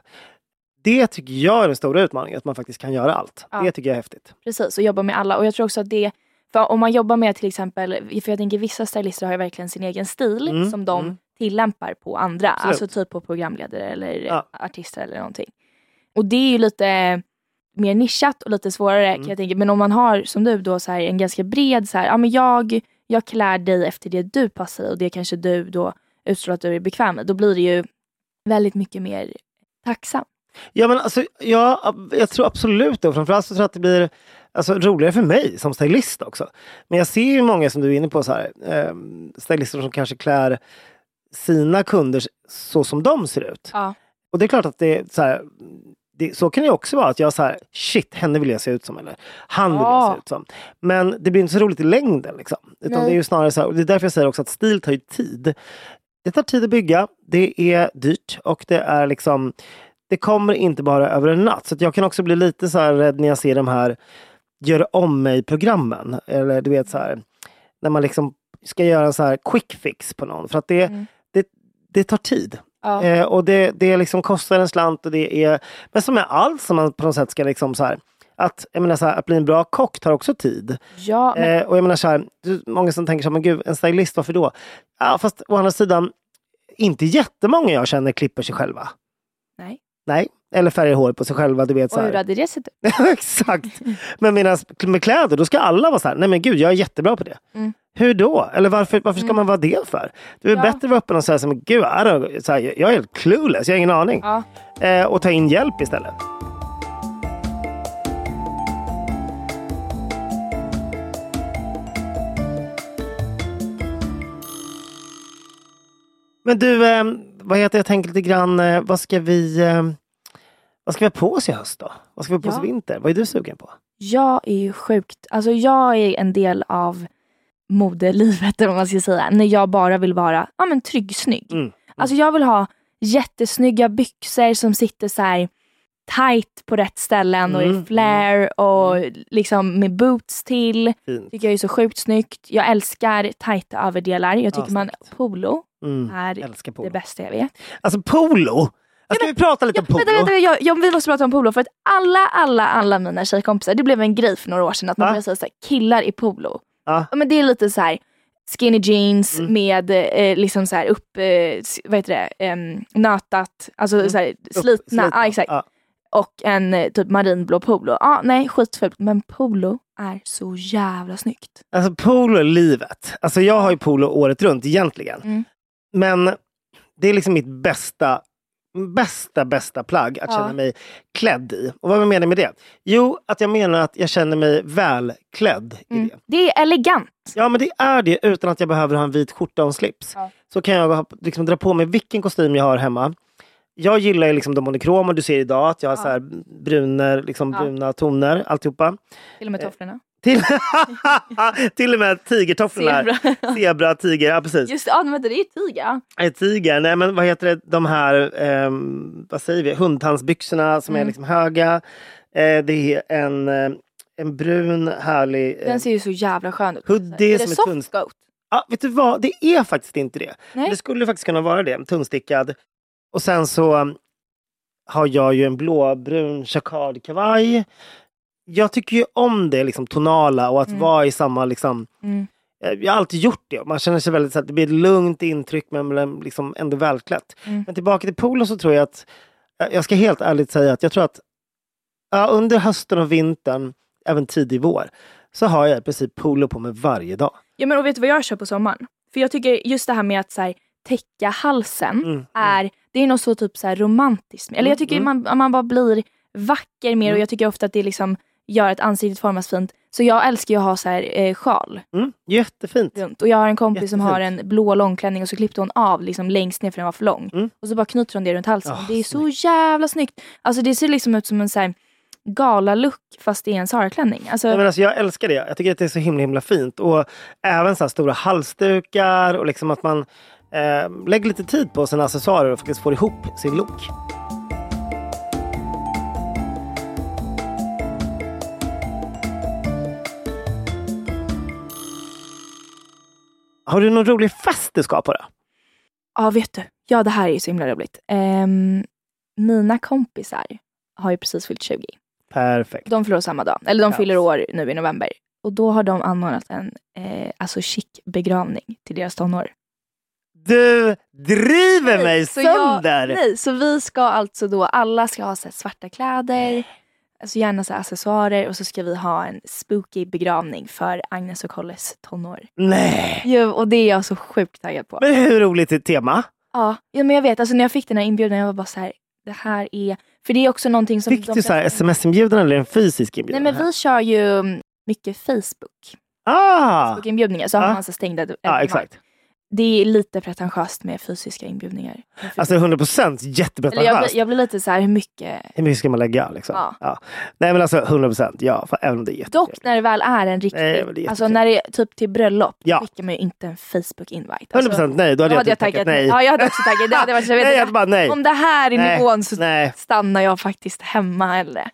Det tycker jag är den stora utmaningen, att man faktiskt kan göra allt. Ja. Det tycker jag är häftigt. Precis, och jobba med alla. Och jag tror också att det, för om man jobbar med till exempel, för jag tänker vissa stylister har ju verkligen sin egen stil Mm, som de mm. tillämpar på andra. Absolut. Alltså typ på programledare eller Ja. artister eller någonting. Och det är ju lite mer nischat och lite svårare Mm. kan jag tänka. Men om man har som du då så här, en ganska bred så här, ja men jag, jag klär dig efter det du passar i och det kanske du då utstrålar att du är bekväm med. Då blir det ju väldigt mycket mer tacksam. Ja, men alltså, ja, jag tror absolut det. Framförallt så tror jag att det blir alltså, roligare för mig som stylist också. Men jag ser ju många som du är inne på, så här, eh, stylister som kanske klär sina kunder så som de ser ut. Ja. Och det är klart att det är så här, det, så kan det också vara att jag så här, shit, henne vill jag se ut som eller han vill jag Ja. se ut som. Men det blir inte så roligt i längden. Liksom. Utan Nej. det är ju snarare så här, och det är därför jag säger också att stil tar ju tid. Det tar tid att bygga, det är dyrt och det är liksom det kommer inte bara över en natt. Så jag kan också bli lite så här rädd när jag ser de här gör om mig-programmen. Eller du vet så här, när man liksom ska göra en så här quick fix på någon. För att det, Mm. det, det tar tid. Ja. Eh, och det, det liksom kostar en slant och det är, men som med allt som man på något sätt ska liksom så här, att, jag menar så här, att bli en bra kock tar också tid. ja men, Eh, och jag menar så här, många som tänker så här, men gud, en stylist, varför då? Ja, fast å andra sidan, inte jättemånga jag känner klipper sig själva. nej. Nej, eller färgar hår på sig själva, du vet så Och hur hade det sett ut? Exakt. Men medan med kläder, då ska alla vara så här, nej men gud, jag är jättebra på det. Mm. Hur då? Eller varför, varför ska Mm. man vara det för? Det är Ja. bättre att vara öppen och säga så här, men gud, I så här, jag är helt clueless, jag har ingen aning. Ja. Eh, och ta in hjälp istället. Men du, eh, vad heter jag tänker lite grann, eh, vad ska vi eh, vad ska vi ha på oss i höst då? Vad ska vi ha på oss Ja. i vinter? Vad är du sugen på? Jag är ju sjukt, alltså jag är en del av modelivet eller vad man ska säga. När jag bara vill vara ja, men trygg, snygg. Mm. Alltså jag vill ha jättesnygga byxor som sitter så här tight på rätt ställen och Mm, i flare och liksom med boots till. Fint. Tycker jag är så sjukt snyggt. Jag älskar tajta överdelar. Jag tycker Ja, man polo Mm. är Älskar det polo. bästa jag vet. Alltså polo! Ska vi prata lite Ja, om polo? vänta, vänta, jag, jag, vi måste prata om polo för att alla, alla, alla mina tjejkompisar, det blev en grej för några år sedan att man började säga så här, killar i polo. Ja, Men det är lite så här skinny jeans Mm. med eh, liksom så här upp, eh, vad heter det, em, nötat, alltså Mm. så här, Upp- slitna. Ja, exakt. Ja. Och en eh, typ marinblå polo. Ja, nej skitfult men polo är så jävla snyggt. Alltså polo är livet. Alltså jag har ju polo året runt egentligen. Mm. Men det är liksom mitt bästa, bästa, bästa plagg att Ja. känna mig klädd i. Och vad menar jag med det? Jo, att jag menar att jag känner mig välklädd i Mm. det. Det är elegant. Ja, men det är det utan att jag behöver ha en vit skjorta och en slips. Ja. Så kan jag liksom dra på mig vilken kostym jag har hemma. Jag gillar liksom de monokroma. Du ser idag att jag har Ja. så här bruner, liksom bruna toner, alltihopa. Till och med tofflorna. Till, till och med tigertofflorna. Zebra. Zebra, tiger, ja precis. Just ja, men det är ju tiger. ja. Nej, tiger, nej men vad heter det, de här, ehm, vad säger vi, hundtandsbyxorna som är Mm. liksom höga. Eh, det är en, eh, en brun härlig... Eh, Den ser ju så jävla skön ut. Hoodie är som det är soft ah, vet du vad, det är faktiskt inte det. Nej. Det skulle faktiskt kunna vara det, tunnstickad. Och sen så har jag ju en blåbrun jacquardkavaj. Jag tycker ju om det liksom tonala och att Mm. vara i samma liksom Mm. Eh, Jag har alltid gjort det. Man känner sig väldigt så att det blir ett lugnt intryck men liksom ändå välklätt. Mm. Men tillbaka till polo så tror jag att, eh, jag ska helt ärligt säga att jag tror att ja, under hösten och vintern, även tidig vår, så har jag i princip polo på mig varje dag. Ja men och vet du vad jag kör på sommaren? För jag tycker just det här med att så här, täcka halsen Mm, är, det är något så typ så här romantiskt. Eller jag tycker Mm, man, man bara blir vacker mer och Mm. jag tycker ofta att det liksom gör att ansiktet formas fint. Så jag älskar ju att ha så här, eh, sjal Mm, jättefint. runt. Och jag har en kompis som har Jättefint. en blå långklänning och så klippte hon av liksom längst ner för den var för lång. Mm. Och så bara knyter hon det runt halsen. Ah, det är så jävla snyggt. Alltså det ser liksom ut som en så här gala-look fast det är en Zara-klänning. Alltså, menar, alltså, jag älskar det. Jag tycker att det är så himla himla fint. Och även så stora halsdukar och liksom att man eh, lägger lite tid på sina accessoarer och faktiskt får ihop sin look. Har du någon rolig fest du ska på då? Ja, vet du. Ja, det här är ju så himla roligt. Ehm, mina kompisar har ju precis fyllt 20. Perfekt. De fyller år samma dag. Eller de Ja. fyller år nu i november. Och då har de anordnat en eh, alltså chic begravning till deras tonår. Du driver mig jag, sönder! nej, så vi ska alltså då, alla ska ha så svarta kläder, alltså gärna så accessoarer och så ska vi ha en spooky begravning för Agnes och Colles tonår. Nej! Jo, och det är jag så sjukt taggad på. Men hur roligt är tema? Ja, ja men jag vet, alltså när jag fick den här inbjudan jag var bara så här, det här är, för det är också någonting som... Fick du så här sms-inbjudan eller en fysisk Nej inbjudan? men vi kör ju mycket Facebook. Ah! Facebook-inbjudningar så har Ja. man så stängda evenemang. exakt. Det är lite pretentiöst med fysiska inbjudningar. Alltså 100 procent Eller jag, jättepretentiöst. blir, jag blir lite så här, hur mycket? Hur mycket ska man lägga? Liksom? Ja. Nej men alltså 100 procent, ja. För, även om det är Dock när det väl är en riktig, Nej, är alltså när det är typ till bröllop, Ja. då skickar man ju inte en Facebook-invite. 100 procent nej, då hade jag, typ tackat nej. Ja jag hade också tackat det hade varit jag vet nej, jag bara nej. Om det här är Nej, nivån så nej. stannar jag faktiskt hemma hellre.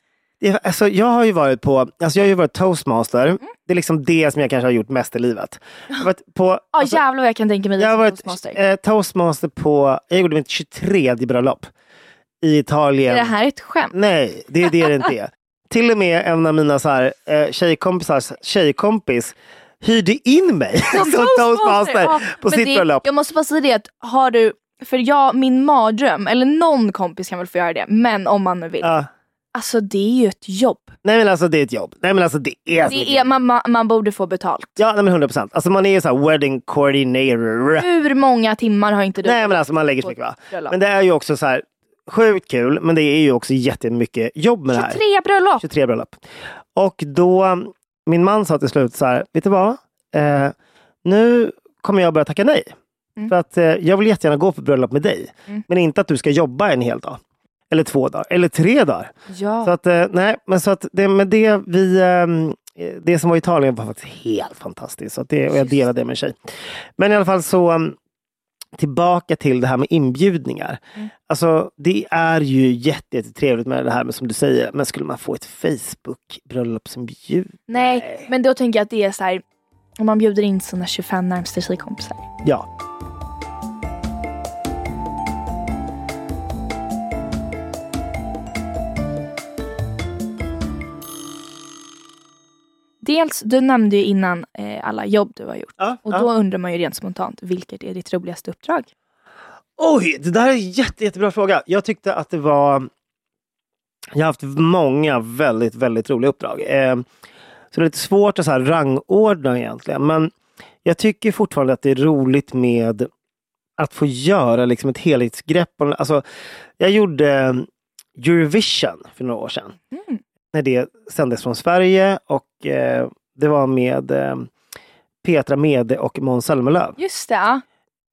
Jag, alltså, jag har ju varit på, alltså jag har ju varit toastmaster. Mm. Det är liksom det som jag kanske har gjort mest i livet. Jag har på, alltså, jävlar vad jag kan tänka mig jag har som varit toastmaster. eh, toastmaster på, jag gjorde mitt 23 bröllop. I Italien. Är det här ett skämt? Nej, det är det det inte är. Till och med en av mina så här, eh, tjejkompisars tjejkompis hyrde in mig som, toastmaster Ja, på men sitt det, bröllop. Jag måste bara säga det att har du, för jag, min mardröm, eller någon kompis kan väl få göra det, men om man nu vill. Ja. Alltså det är ju ett jobb. Nej men alltså det är ett jobb. Nej men alltså det är, ett Det är, jobb. man, man, borde få betalt. Ja nej, men 100 procent. Alltså man är ju så här wedding coordinator. Hur många timmar har inte du Nej men alltså man lägger så mycket va. bröllop? Men det är ju också så här sjukt kul men det är ju också jättemycket jobb med det här. 23 bröllop! 23 bröllop. Och då, min man sa till slut så här, vet du vad? Eh, nu kommer jag börja tacka nej. Mm. För att eh, jag vill jättegärna gå på bröllop med dig. Mm. Men inte att du ska jobba en hel dag. Eller två dagar. Eller tre dagar. Ja. Så att, eh, nej, men så att det, med det vi... ehm, eh, det som var i Italien var faktiskt helt fantastiskt. Så att det, och jag delade det med en tjej. Men i alla fall så um, tillbaka till det här med inbjudningar. Mm. Alltså det är ju jätte, jättetrevligt med det här med som du säger. Men skulle man få ett Facebook bröllopsinbjudning? Nej, men då tänker jag att det är så här, om man bjuder in sina 25 närmsta tjejkompisar. Ja. Dels, du nämnde ju innan eh, alla jobb du har gjort. ja, Och ja. då undrar man ju rent spontant, vilket är ditt roligaste uppdrag? Oj, det där är en jätte, jättebra fråga. Jag tyckte att det var... Jag har haft många väldigt, väldigt roliga uppdrag. Eh, så det är lite svårt att så här rangordna egentligen. Men jag tycker fortfarande att det är roligt med att få göra liksom ett helhetsgrepp. Alltså, jag gjorde Eurovision för några år sedan. Mm. När det sändes från Sverige och eh, det var med eh, Petra Mede och Måns Zelmerlöw. Just det.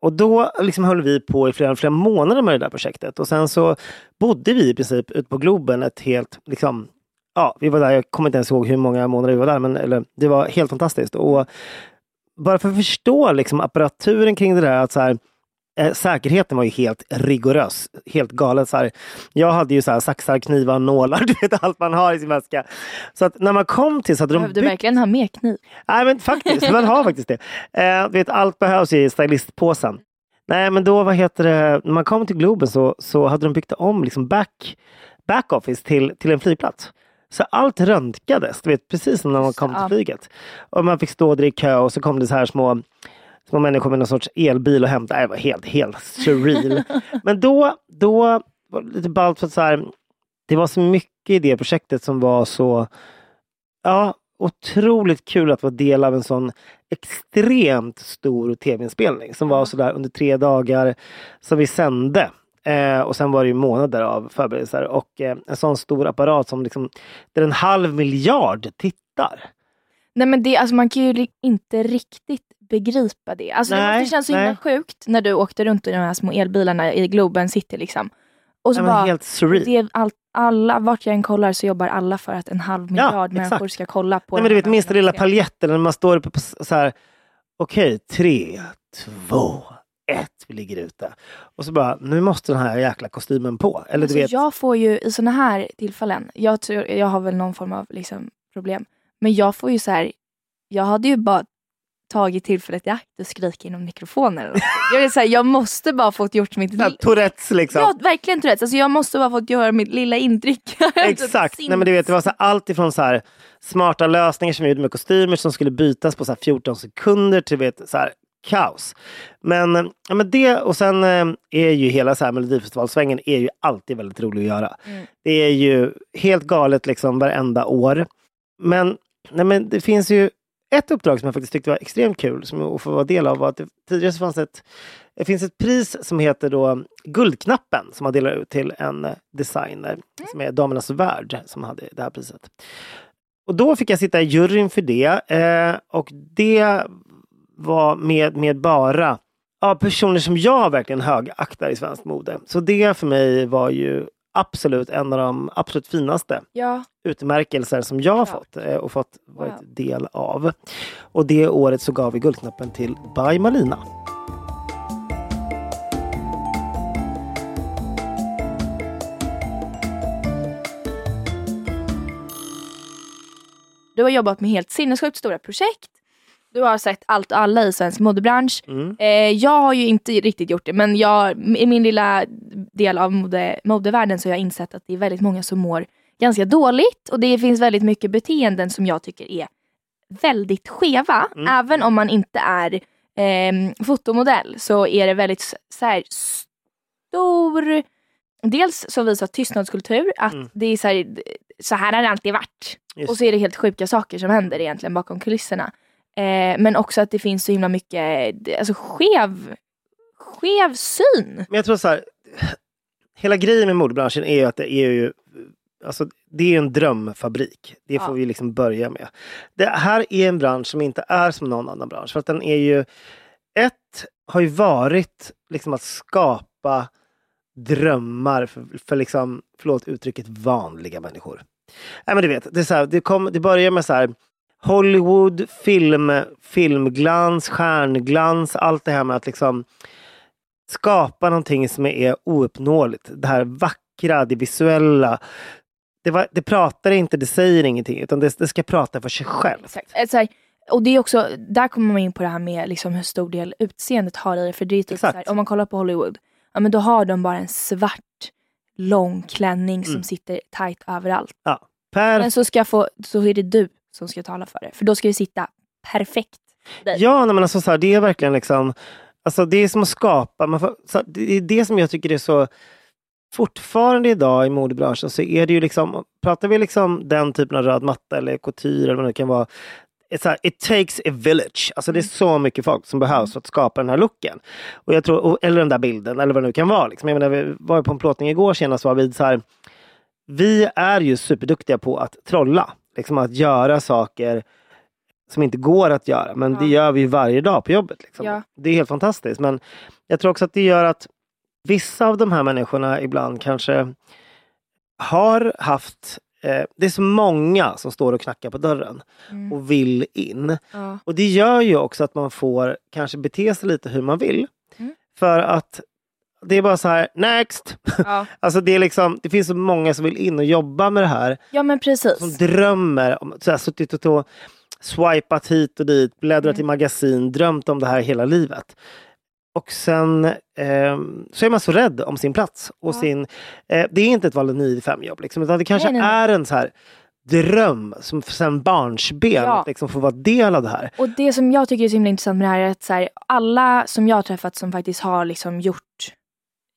Och då liksom höll vi på i flera, flera månader med det där projektet. Och sen så bodde vi i princip ute på Globen ett helt, liksom, ja, vi var där, jag kommer inte ens ihåg hur många månader vi var där, men eller, det var helt fantastiskt. Och bara för att förstå liksom, apparaturen kring det där, att så här, eh, säkerheten var ju helt rigorös, helt galet. Så här, jag hade ju så här, saxar, knivar, nålar, du vet allt man har i sin väska. Så att när man kom till så hade de Behövde byggt verkligen ha med kniv. Nej men faktiskt, man har faktiskt det. Eh, du vet, allt behövs i stylistpåsen. Nej men då, vad heter det, när man kom till Globen så, så hade de byggt om liksom back, backoffice till, till en flygplats. Så allt röntgades, du vet precis som när man kom till flyget. Och man fick stå där i kö och så kom det så här små små människor med någon sorts elbil och hämtade. Det var helt, helt surreal. Men då, då var det lite ballt för att så här, det var så mycket i det projektet som var så Ja, otroligt kul att vara del av en sån extremt stor tv-inspelning som var sådär under tre dagar som vi sände. Eh, och sen var det ju månader av förberedelser och eh, en sån stor apparat som liksom, där en halv miljard tittar. Nej men det, alltså man kan ju inte riktigt begripa det. Alltså det Nej, måste kännas så himla sjukt när du åkte runt i de här små elbilarna i Globen City liksom. Och så bara, helt surreal. det är allt, alla, vart jag än kollar så jobbar alla för att en halv miljard exakt. människor ska kolla på Nej, men du vet minsta lilla nationella paljetten när man står uppe på så här. Okej, tre, två, ett. Vi ligger ute. Och så bara, nu måste den här jäkla kostymen på. Eller du Alltså, vet. Jag får ju i såna här tillfällen, jag, tror, jag har väl någon form av liksom, problem, men jag får ju så här, jag hade ju bara tagit tillfället i akt och skrikit inom mikrofonen. eller jag, är så här, jag måste bara fått gjort mitt här, Tourettes liksom. Ja, verkligen Tourettes. Alltså, jag måste bara fått göra mitt lilla intryck. Exakt. Nej, men du vet, det var så här, allt ifrån så här, smarta lösningar som vi gjorde med kostymer som skulle bytas på så här 14 sekunder till vet, så här, kaos. Men, ja, men det och sen eh, är ju hela så här Melodifestivalsvängen är ju alltid väldigt rolig att göra. Mm. Det är ju helt galet liksom varenda år. Men, nej, men det finns ju ett uppdrag som jag faktiskt tyckte var extremt kul som att få vara del av var att det, tidigare så fanns ett, det finns ett pris som heter då Guldknappen som man delar ut till en designer som är Damernas Värld som hade det här priset. Och då fick jag sitta i juryn för det eh, och det var med, med bara ja, personer som jag verkligen högaktar i svenskt mode. Så det för mig var ju absolut en av de absolut finaste Ja, utmärkelser som jag har fått eh, och fått varit Wow. del av. Och det året så gav vi Guldknappen till By Malina. du har jobbat med helt sinnessjukt stora projekt. Du har sett allt och alla i svensk modebransch. Mm. Eh, jag har ju inte riktigt gjort det men jag, i min lilla del av mode, modevärlden så har jag insett att det är väldigt många som mår ganska dåligt och det finns väldigt mycket beteenden som jag tycker är väldigt skeva. Mm. Även om man inte är ehm, fotomodell så är det väldigt så här, stor Dels så visar tystnadskultur att Mm. det är så här, så här har det alltid varit. Just Och så är det helt sjuka saker som händer egentligen bakom kulisserna. Eh, men också att det finns så himla mycket alltså, skev, skev syn. Men jag tror så här, hela grejen med modebranschen är ju att det är ju Alltså, det är en drömfabrik. Det får Ja. vi liksom börja med. Det här är en bransch som inte är som någon annan bransch. För att den är ju... Ett har ju varit liksom att skapa drömmar för, för liksom, förlåt uttrycket, vanliga människor. Nej men du vet, det, är så här, det, kom, det börjar med så här Hollywood, film, filmglans, stjärnglans, allt det här med att liksom skapa någonting som är ouppnåeligt. Det här vackra, det visuella. Det, var, det pratar inte, det säger ingenting utan det, det ska prata för sig själv. Exakt. Eh, här, och det är också, där kommer man in på det här med liksom hur stor del utseendet har i det. För det är typ här, om man kollar på Hollywood, ja, men då har de bara en svart lång klänning som Mm. sitter tight överallt. Per, Men så, ska få, så är det du som ska tala för det. För då ska det sitta perfekt. Ja, nej, men alltså, så här, det är verkligen liksom... Alltså, det är som att skapa. Man får, här, det är det som jag tycker är så... Fortfarande idag i modebranschen så är det ju liksom... Pratar vi liksom den typen av röd matta eller couture eller vad det kan vara. It's a, it takes a village. Alltså det är så mycket folk som behövs för att skapa den här looken. Och jag tror, eller den där bilden eller vad det nu kan vara. Liksom. Jag menar, vi var på en plåtning igår senast var vi så här. Vi är ju superduktiga på att trolla. Liksom att göra saker som inte går att göra. Men Ja. det gör vi varje dag på jobbet. Liksom. Ja. Det är helt fantastiskt. Men jag tror också att det gör att vissa av de här människorna ibland kanske har haft eh, det är så många som står och knackar på dörren Mm. och vill in. Ja. Och det gör ju också att man får kanske bete sig lite hur man vill. Mm. För att det är bara så här, next! Ja. Alltså det, är liksom, det finns så många som vill in och jobba med det här. ja men precis. Som drömmer om, så här, suttit och tå- swipat hit och dit, bläddrat Mm. i magasin, drömt om det här hela livet. Och sen ehm, så är man så rädd om sin plats. Och Ja. sin, eh, det är inte ett vanligt 9-5 jobb. Liksom, utan det kanske Nej, nej, nej. är en så här dröm som sen barnsben Ja. att liksom få vara del av det här. Och det som jag tycker är så himla intressant med det här är att så här, alla som jag har träffat som faktiskt har liksom gjort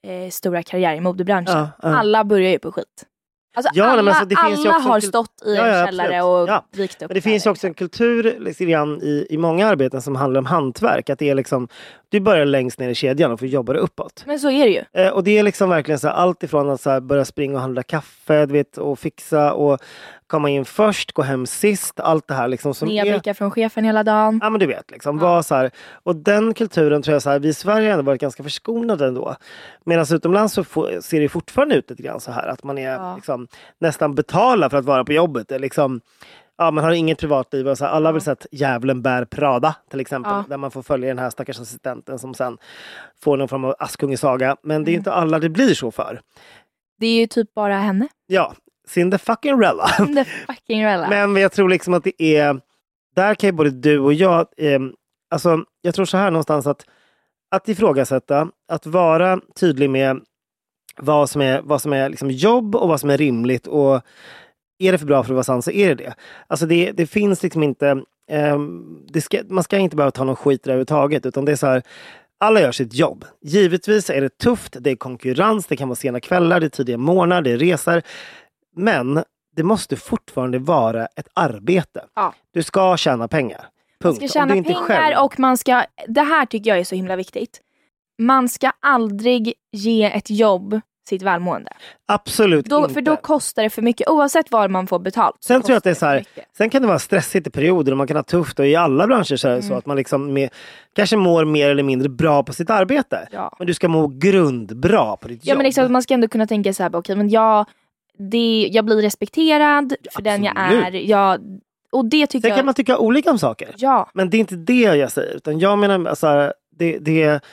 eh, stora karriär i modebranschen. Ja, ja. Alla börjar ju på skit. Alltså Ja, men alla, alltså, det finns alla har stått i en ja, källare och Ja. vikt upp Men det finns ju också en kultur grann i, i många arbeten som handlar om hantverk. Att det är liksom, du börjar längst ner i kedjan och får jobba dig uppåt. Men så är det ju. Eh, och det är liksom verkligen så här, allt ifrån att så här, börja springa och handla kaffe du vet, och fixa och komma in först, gå hem sist. Allt det här liksom som är... Nedblickar från chefen hela dagen. Ja men du vet, liksom, Ja. var så här, och den kulturen tror jag så här, vi i Sverige har ändå varit ganska förskonade ändå. Medan utomlands så ser det fortfarande ut lite grann så här att man är Ja. liksom, nästan betalar för att vara på jobbet. Är Liksom, ja, man har inget privatliv. Och så här, alla har väl sett Djävulen bär Prada till exempel. Ja. Där man får följa den här stackars assistenten som sen får någon form av Askungesaga. Men det är Mm. inte alla det blir så för. Det är ju typ bara henne. Ja, Cindy fucking Rella. The fucking Rella. Men jag tror liksom att det är... Där kan ju både du och jag... Eh, alltså, jag tror så här någonstans att att ifrågasätta, att vara tydlig med vad som är, vad som är liksom jobb och vad som är rimligt. Och Är det för bra för att vara sant så är det det. Alltså det, det finns liksom inte ehm, det ska, man ska inte behöva ta någon skit överhuvudtaget. Utan det är så här, alla gör sitt jobb. Givetvis är det tufft, det är konkurrens, det kan vara sena kvällar, det är tidiga morgnar, det är resor. Men det måste fortfarande vara ett arbete. Ja. Du ska tjäna pengar. Punkt. Man ska tjäna pengar själv- och man ska, det här tycker jag är så himla viktigt. Man ska aldrig ge ett jobb sitt välmående. Absolut Då, inte. för då kostar det för mycket oavsett vad man får betalt. Sen tror jag att det är så här, sen kan det vara stressigt i perioder och man kan ha tufft och i alla branscher så är det Mm. så att man liksom med, kanske mår mer eller mindre bra på sitt arbete. Ja. Men du ska må grundbra på ditt Ja jobb. men liksom, man ska ändå kunna tänka så här, okej men jag, det, jag blir respekterad för den jag Absolut. är. Jag, och det tycker Sen jag... kan man tycka olika om saker. Ja, Men det är inte det jag säger. Utan jag menar, alltså, det, det,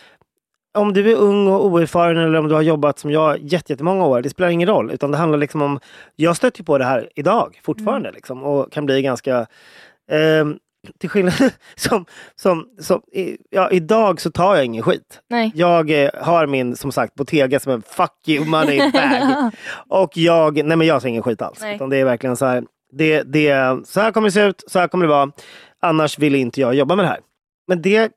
om du är ung och oerfaren eller om du har jobbat som jag jätte- jättemånga år, det spelar ingen roll. Utan det handlar liksom om, jag stöter på det här idag fortfarande Mm. liksom, och kan bli ganska ehm, till skillnad som, som, som ja, idag så tar jag ingen skit. nej. Jag eh, har min som sagt Bottega som en fuck you money bag. och jag, nej men jag tar ingen skit alls. Nej. Utan det är verkligen så här, det, det, så här kommer det se ut, så här kommer det vara. Annars vill inte jag jobba med det här. Men det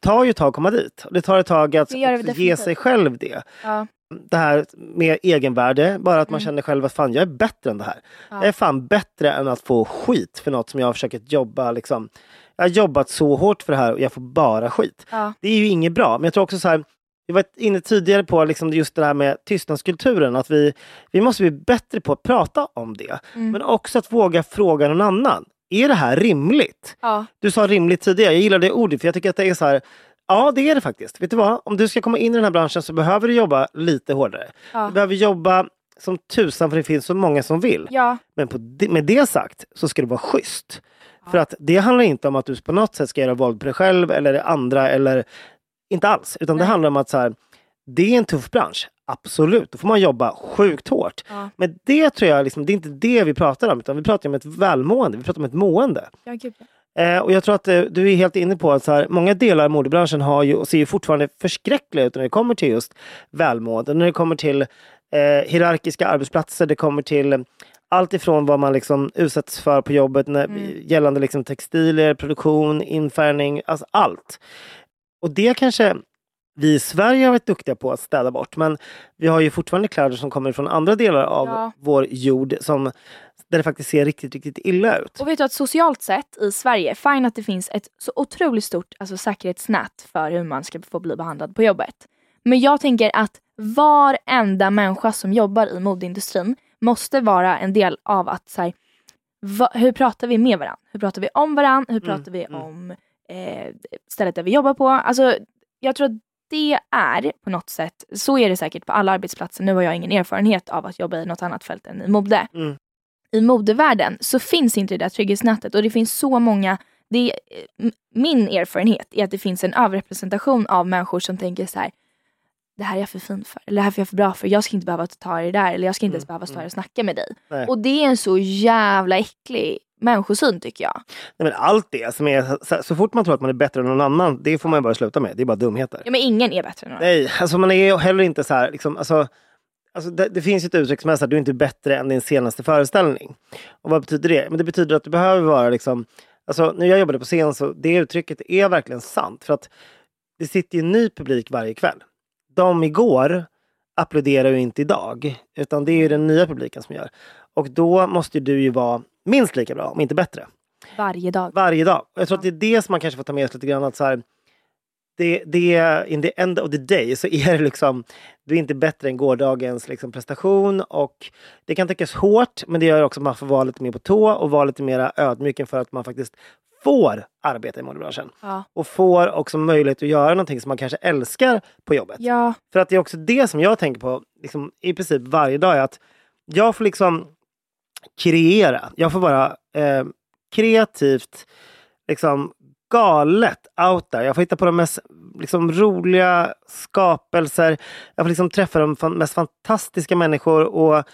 tar ju ett tag att komma dit. Och Det tar ett tag att Det det ge sig själv det. Ja. Det här med egenvärde, bara att man Mm. känner själv att fan jag är bättre än det här. Ja. Jag är fan bättre än att få skit för något som jag försöker jobba liksom. Jag har jobbat så hårt för det här och jag får bara skit. Ja. Det är ju inget bra. Men jag tror också så här, vi var inne tidigare på liksom just det här med tystnadskulturen. Att vi, vi måste bli bättre på att prata om det. Mm. Men också att våga fråga någon annan. Är det här rimligt? Ja. Du sa rimligt tidigare. Jag gillar det ordet för jag tycker att det är så här. Ja, det är det faktiskt. Vet du vad? Om du ska komma in i den här branschen så behöver du jobba lite hårdare. Ja. Du behöver jobba som tusan för det finns så många som vill. ja. Men det, med det sagt så ska det vara schysst. För att det handlar inte om att du på något sätt ska göra våld på dig själv eller andra eller inte alls. Utan det Nej. handlar om att så här, det är en tuff bransch. Absolut, då får man jobba sjukt hårt. Ja. Men det tror jag, liksom, det är inte det vi pratar om. Utan vi pratar om ett välmående, vi pratar om ett mående. Ja, gud. Eh, och jag tror att eh, du är helt inne på att så här, många delar av modebranschen har ju, och ser ju fortfarande förskräckliga ut när det kommer till just välmående. När det kommer till eh, hierarkiska arbetsplatser, det kommer till allt ifrån vad man liksom utsätts för på jobbet när, Mm. gällande liksom textilier, produktion, infärgning, alltså allt. Och det kanske vi i Sverige har varit duktiga på att städa bort. Men vi har ju fortfarande kläder som kommer från andra delar av Ja. vår jord som, där det faktiskt ser riktigt, riktigt illa ut. Och vet du att socialt sett i Sverige, fine att det finns ett så otroligt stort alltså, säkerhetsnät för hur man ska få bli behandlad på jobbet. Men jag tänker att varenda människa som jobbar i modeindustrin måste vara en del av att så här, va, hur pratar vi med varandra? Hur pratar vi om varandra? Hur pratar vi mm. om eh, stället där vi jobbar på? Alltså, jag tror att det är på något sätt, så är det säkert på alla arbetsplatser. Nu har jag ingen erfarenhet av att jobba i något annat fält än i mode Mm. I modevärlden så finns inte det där trygghetsnätet och det finns så många det m- min erfarenhet är att det finns en överrepresentation av människor som tänker så här. Det här är jag för fin för, eller det här är jag för bra för, jag ska inte behöva ta i det där eller jag ska inte ens behöva stå här och snacka med dig. Nej. Och det är en så jävla äcklig människosyn tycker jag. Nej, men allt det som är, så, så fort man tror att man är bättre än någon annan, det får man bara sluta med. Det är bara dumheter. Ja men ingen är bättre än någon. Nej, alltså man är heller inte så här, liksom, alltså, alltså det, det finns ett uttryck som är här, du är inte bättre än din senaste föreställning. Och vad betyder det? Men det betyder att du behöver vara liksom, alltså när jag jobbade på scen så det uttrycket är verkligen sant. För att det sitter ju en ny publik varje kväll. De igår applåderar ju inte idag, utan det är ju den nya publiken som gör. Och då måste du ju vara minst lika bra, om inte bättre Varje dag. varje dag. Och jag tror att det är det som man kanske får ta med sig lite grann. Att så här, det, det, in the end of the day så är det liksom, du är inte bättre än gårdagens liksom, prestation. Och det kan tyckas hårt, men det gör också att man får vara lite mer på tå och vara lite mer ödmjuk inför att man faktiskt får arbeta i modebranschen. Ja. Och får också möjlighet att göra någonting som man kanske älskar på jobbet. ja. För att det är också det som jag tänker på liksom, i princip varje dag. Att jag får liksom kreera. Jag får vara eh, kreativt liksom galet out there. Jag får hitta på de mest liksom, roliga skapelser. Jag får liksom träffa de fan, mest fantastiska människor. Och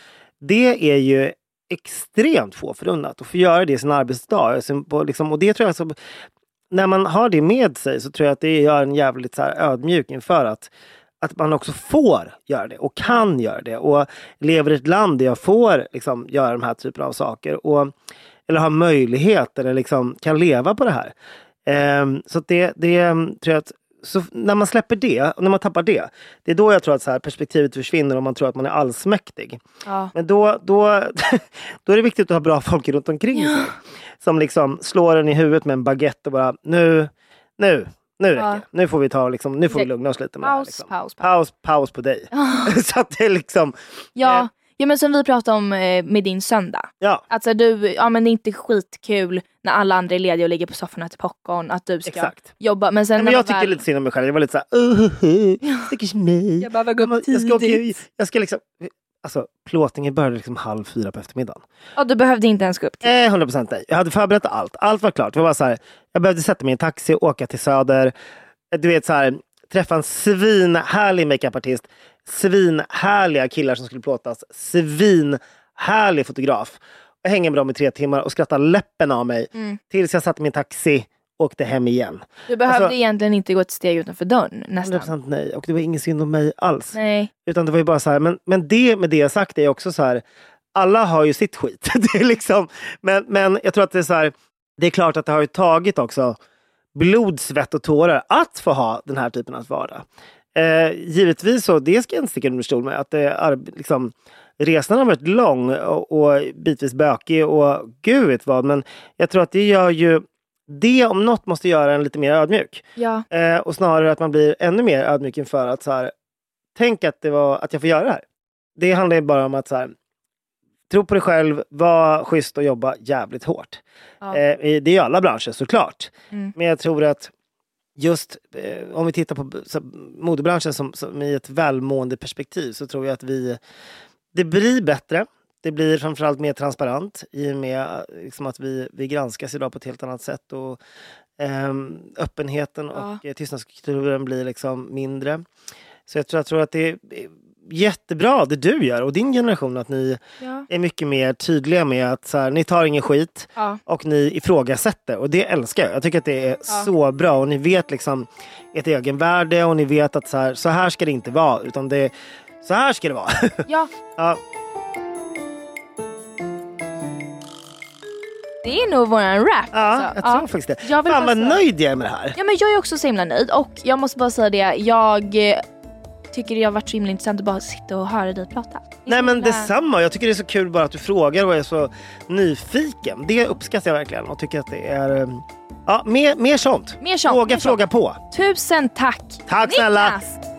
det är ju extremt få förunnat att få göra det i sin arbetsdag. Liksom, och det tror jag så, när man har det med sig så tror jag att det gör en jävligt så här ödmjuk inför att att man också får göra det och kan göra det och lever i ett land där jag får liksom, göra de här typerna av saker. Och eller har möjlighet eller liksom kan leva på det här. Ehm, så det, det ehm, tror jag att så när man släpper det, och när man tappar det, det är då jag tror att så här, perspektivet försvinner och man tror att man är allsmäktig. Ja. Men då, då, då är det viktigt att ha bra folk runt omkring sig. Som liksom slår en i huvudet med en baguette och bara nu, nu, nu räcker Ja. Nu får vi ta liksom, nu får vi lugna oss lite med det här. Paus, Liksom. paus, paus. paus, paus på dig. så att det är liksom, Ja. Eh. Ja, men som vi pratade om eh, med din söndag. ja Alltså du, ja men det är inte skitkul när alla andra är lediga och ligger på soffan och äter popcorn att du ska exakt. jobba. Men sen Nej, men jag tycker väl... lite synd om mig själv. Jag var lite såhär, uh, stackars mig. Jag behöver gå upp jag ska, åka, tidigt. jag ska liksom, alltså plåtningen började liksom halv fyra på eftermiddagen. Ja, du behövde inte ens gå upp till. Eh, 100% nej. Jag hade förberett allt. Allt var klart. Det var bara så här, jag behövde sätta mig i en taxi och åka till Söder. Eh, Du vet så här, träffa en svinhärlig makeupartist. Svinhärliga killar som skulle plåtas. Svinhärlig fotograf. Jag hänger med dem i tre timmar och skrattar läppen av mig. Mm. Tills jag satte mig i en taxi och åkte hem igen. Du behövde Alltså- egentligen inte gå ett steg utanför dörren nästan. 100% nej. Och det var ingen synd om mig alls. Nej. Utan det var ju bara så här, men, men det med det sagt är också så här, alla har ju sitt skit. det är liksom, men, men jag tror att det är så här, det är klart att det har ju tagit också blod, svett och tårar att få ha den här typen av vardag. Eh, givetvis så, det ska jag inte sticka under stol med, att det är, liksom, resan har varit lång och, och bitvis bökig och gud vet vad, men jag tror att det gör ju det om något måste göra en lite mer ödmjuk. Ja. Eh, och snarare att man blir ännu mer ödmjuk inför att så här, tänk att, det var, att jag får göra det här. Det handlar ju bara om att så här, tro på dig själv, var schysst och jobba jävligt hårt. Ja. Eh, det är ju alla branscher såklart. Mm. Men jag tror att just eh, om vi tittar på så, modebranschen som, som i ett välmående perspektiv så tror jag att vi det blir bättre. Det blir framförallt mer transparent i och med eh, liksom, att vi, vi granskas idag på ett helt annat sätt. Och, ehm, öppenheten Ja. och eh, tystnadskulturen blir liksom mindre. Så jag tror, jag tror att det är jättebra det du gör och din generation att ni Ja. är mycket mer tydliga med att så här, ni tar ingen skit Ja. och ni ifrågasätter och det älskar jag. Jag tycker att det är Ja. så bra och ni vet liksom ert egenvärde och ni vet att så här, så här ska det inte vara utan det så här ska det vara. ja. ja, Det är nog våran rap. ja, alltså. jag tror faktiskt det. Jag vill Fan vad säga- nöjd jag är med det här. Ja men jag är också så himla nöjd och jag måste bara säga det, jag tycker det har varit så himla intressant att bara sitta och höra dig prata. Nej men himla- detsamma. Jag tycker det är så kul bara att du frågar och är så nyfiken. Det uppskattar jag verkligen och tycker att det är um, ja, mer, mer sånt. Mer sånt, Våga mer sånt. fråga på. Tusen tack! Tack snälla. Niklas!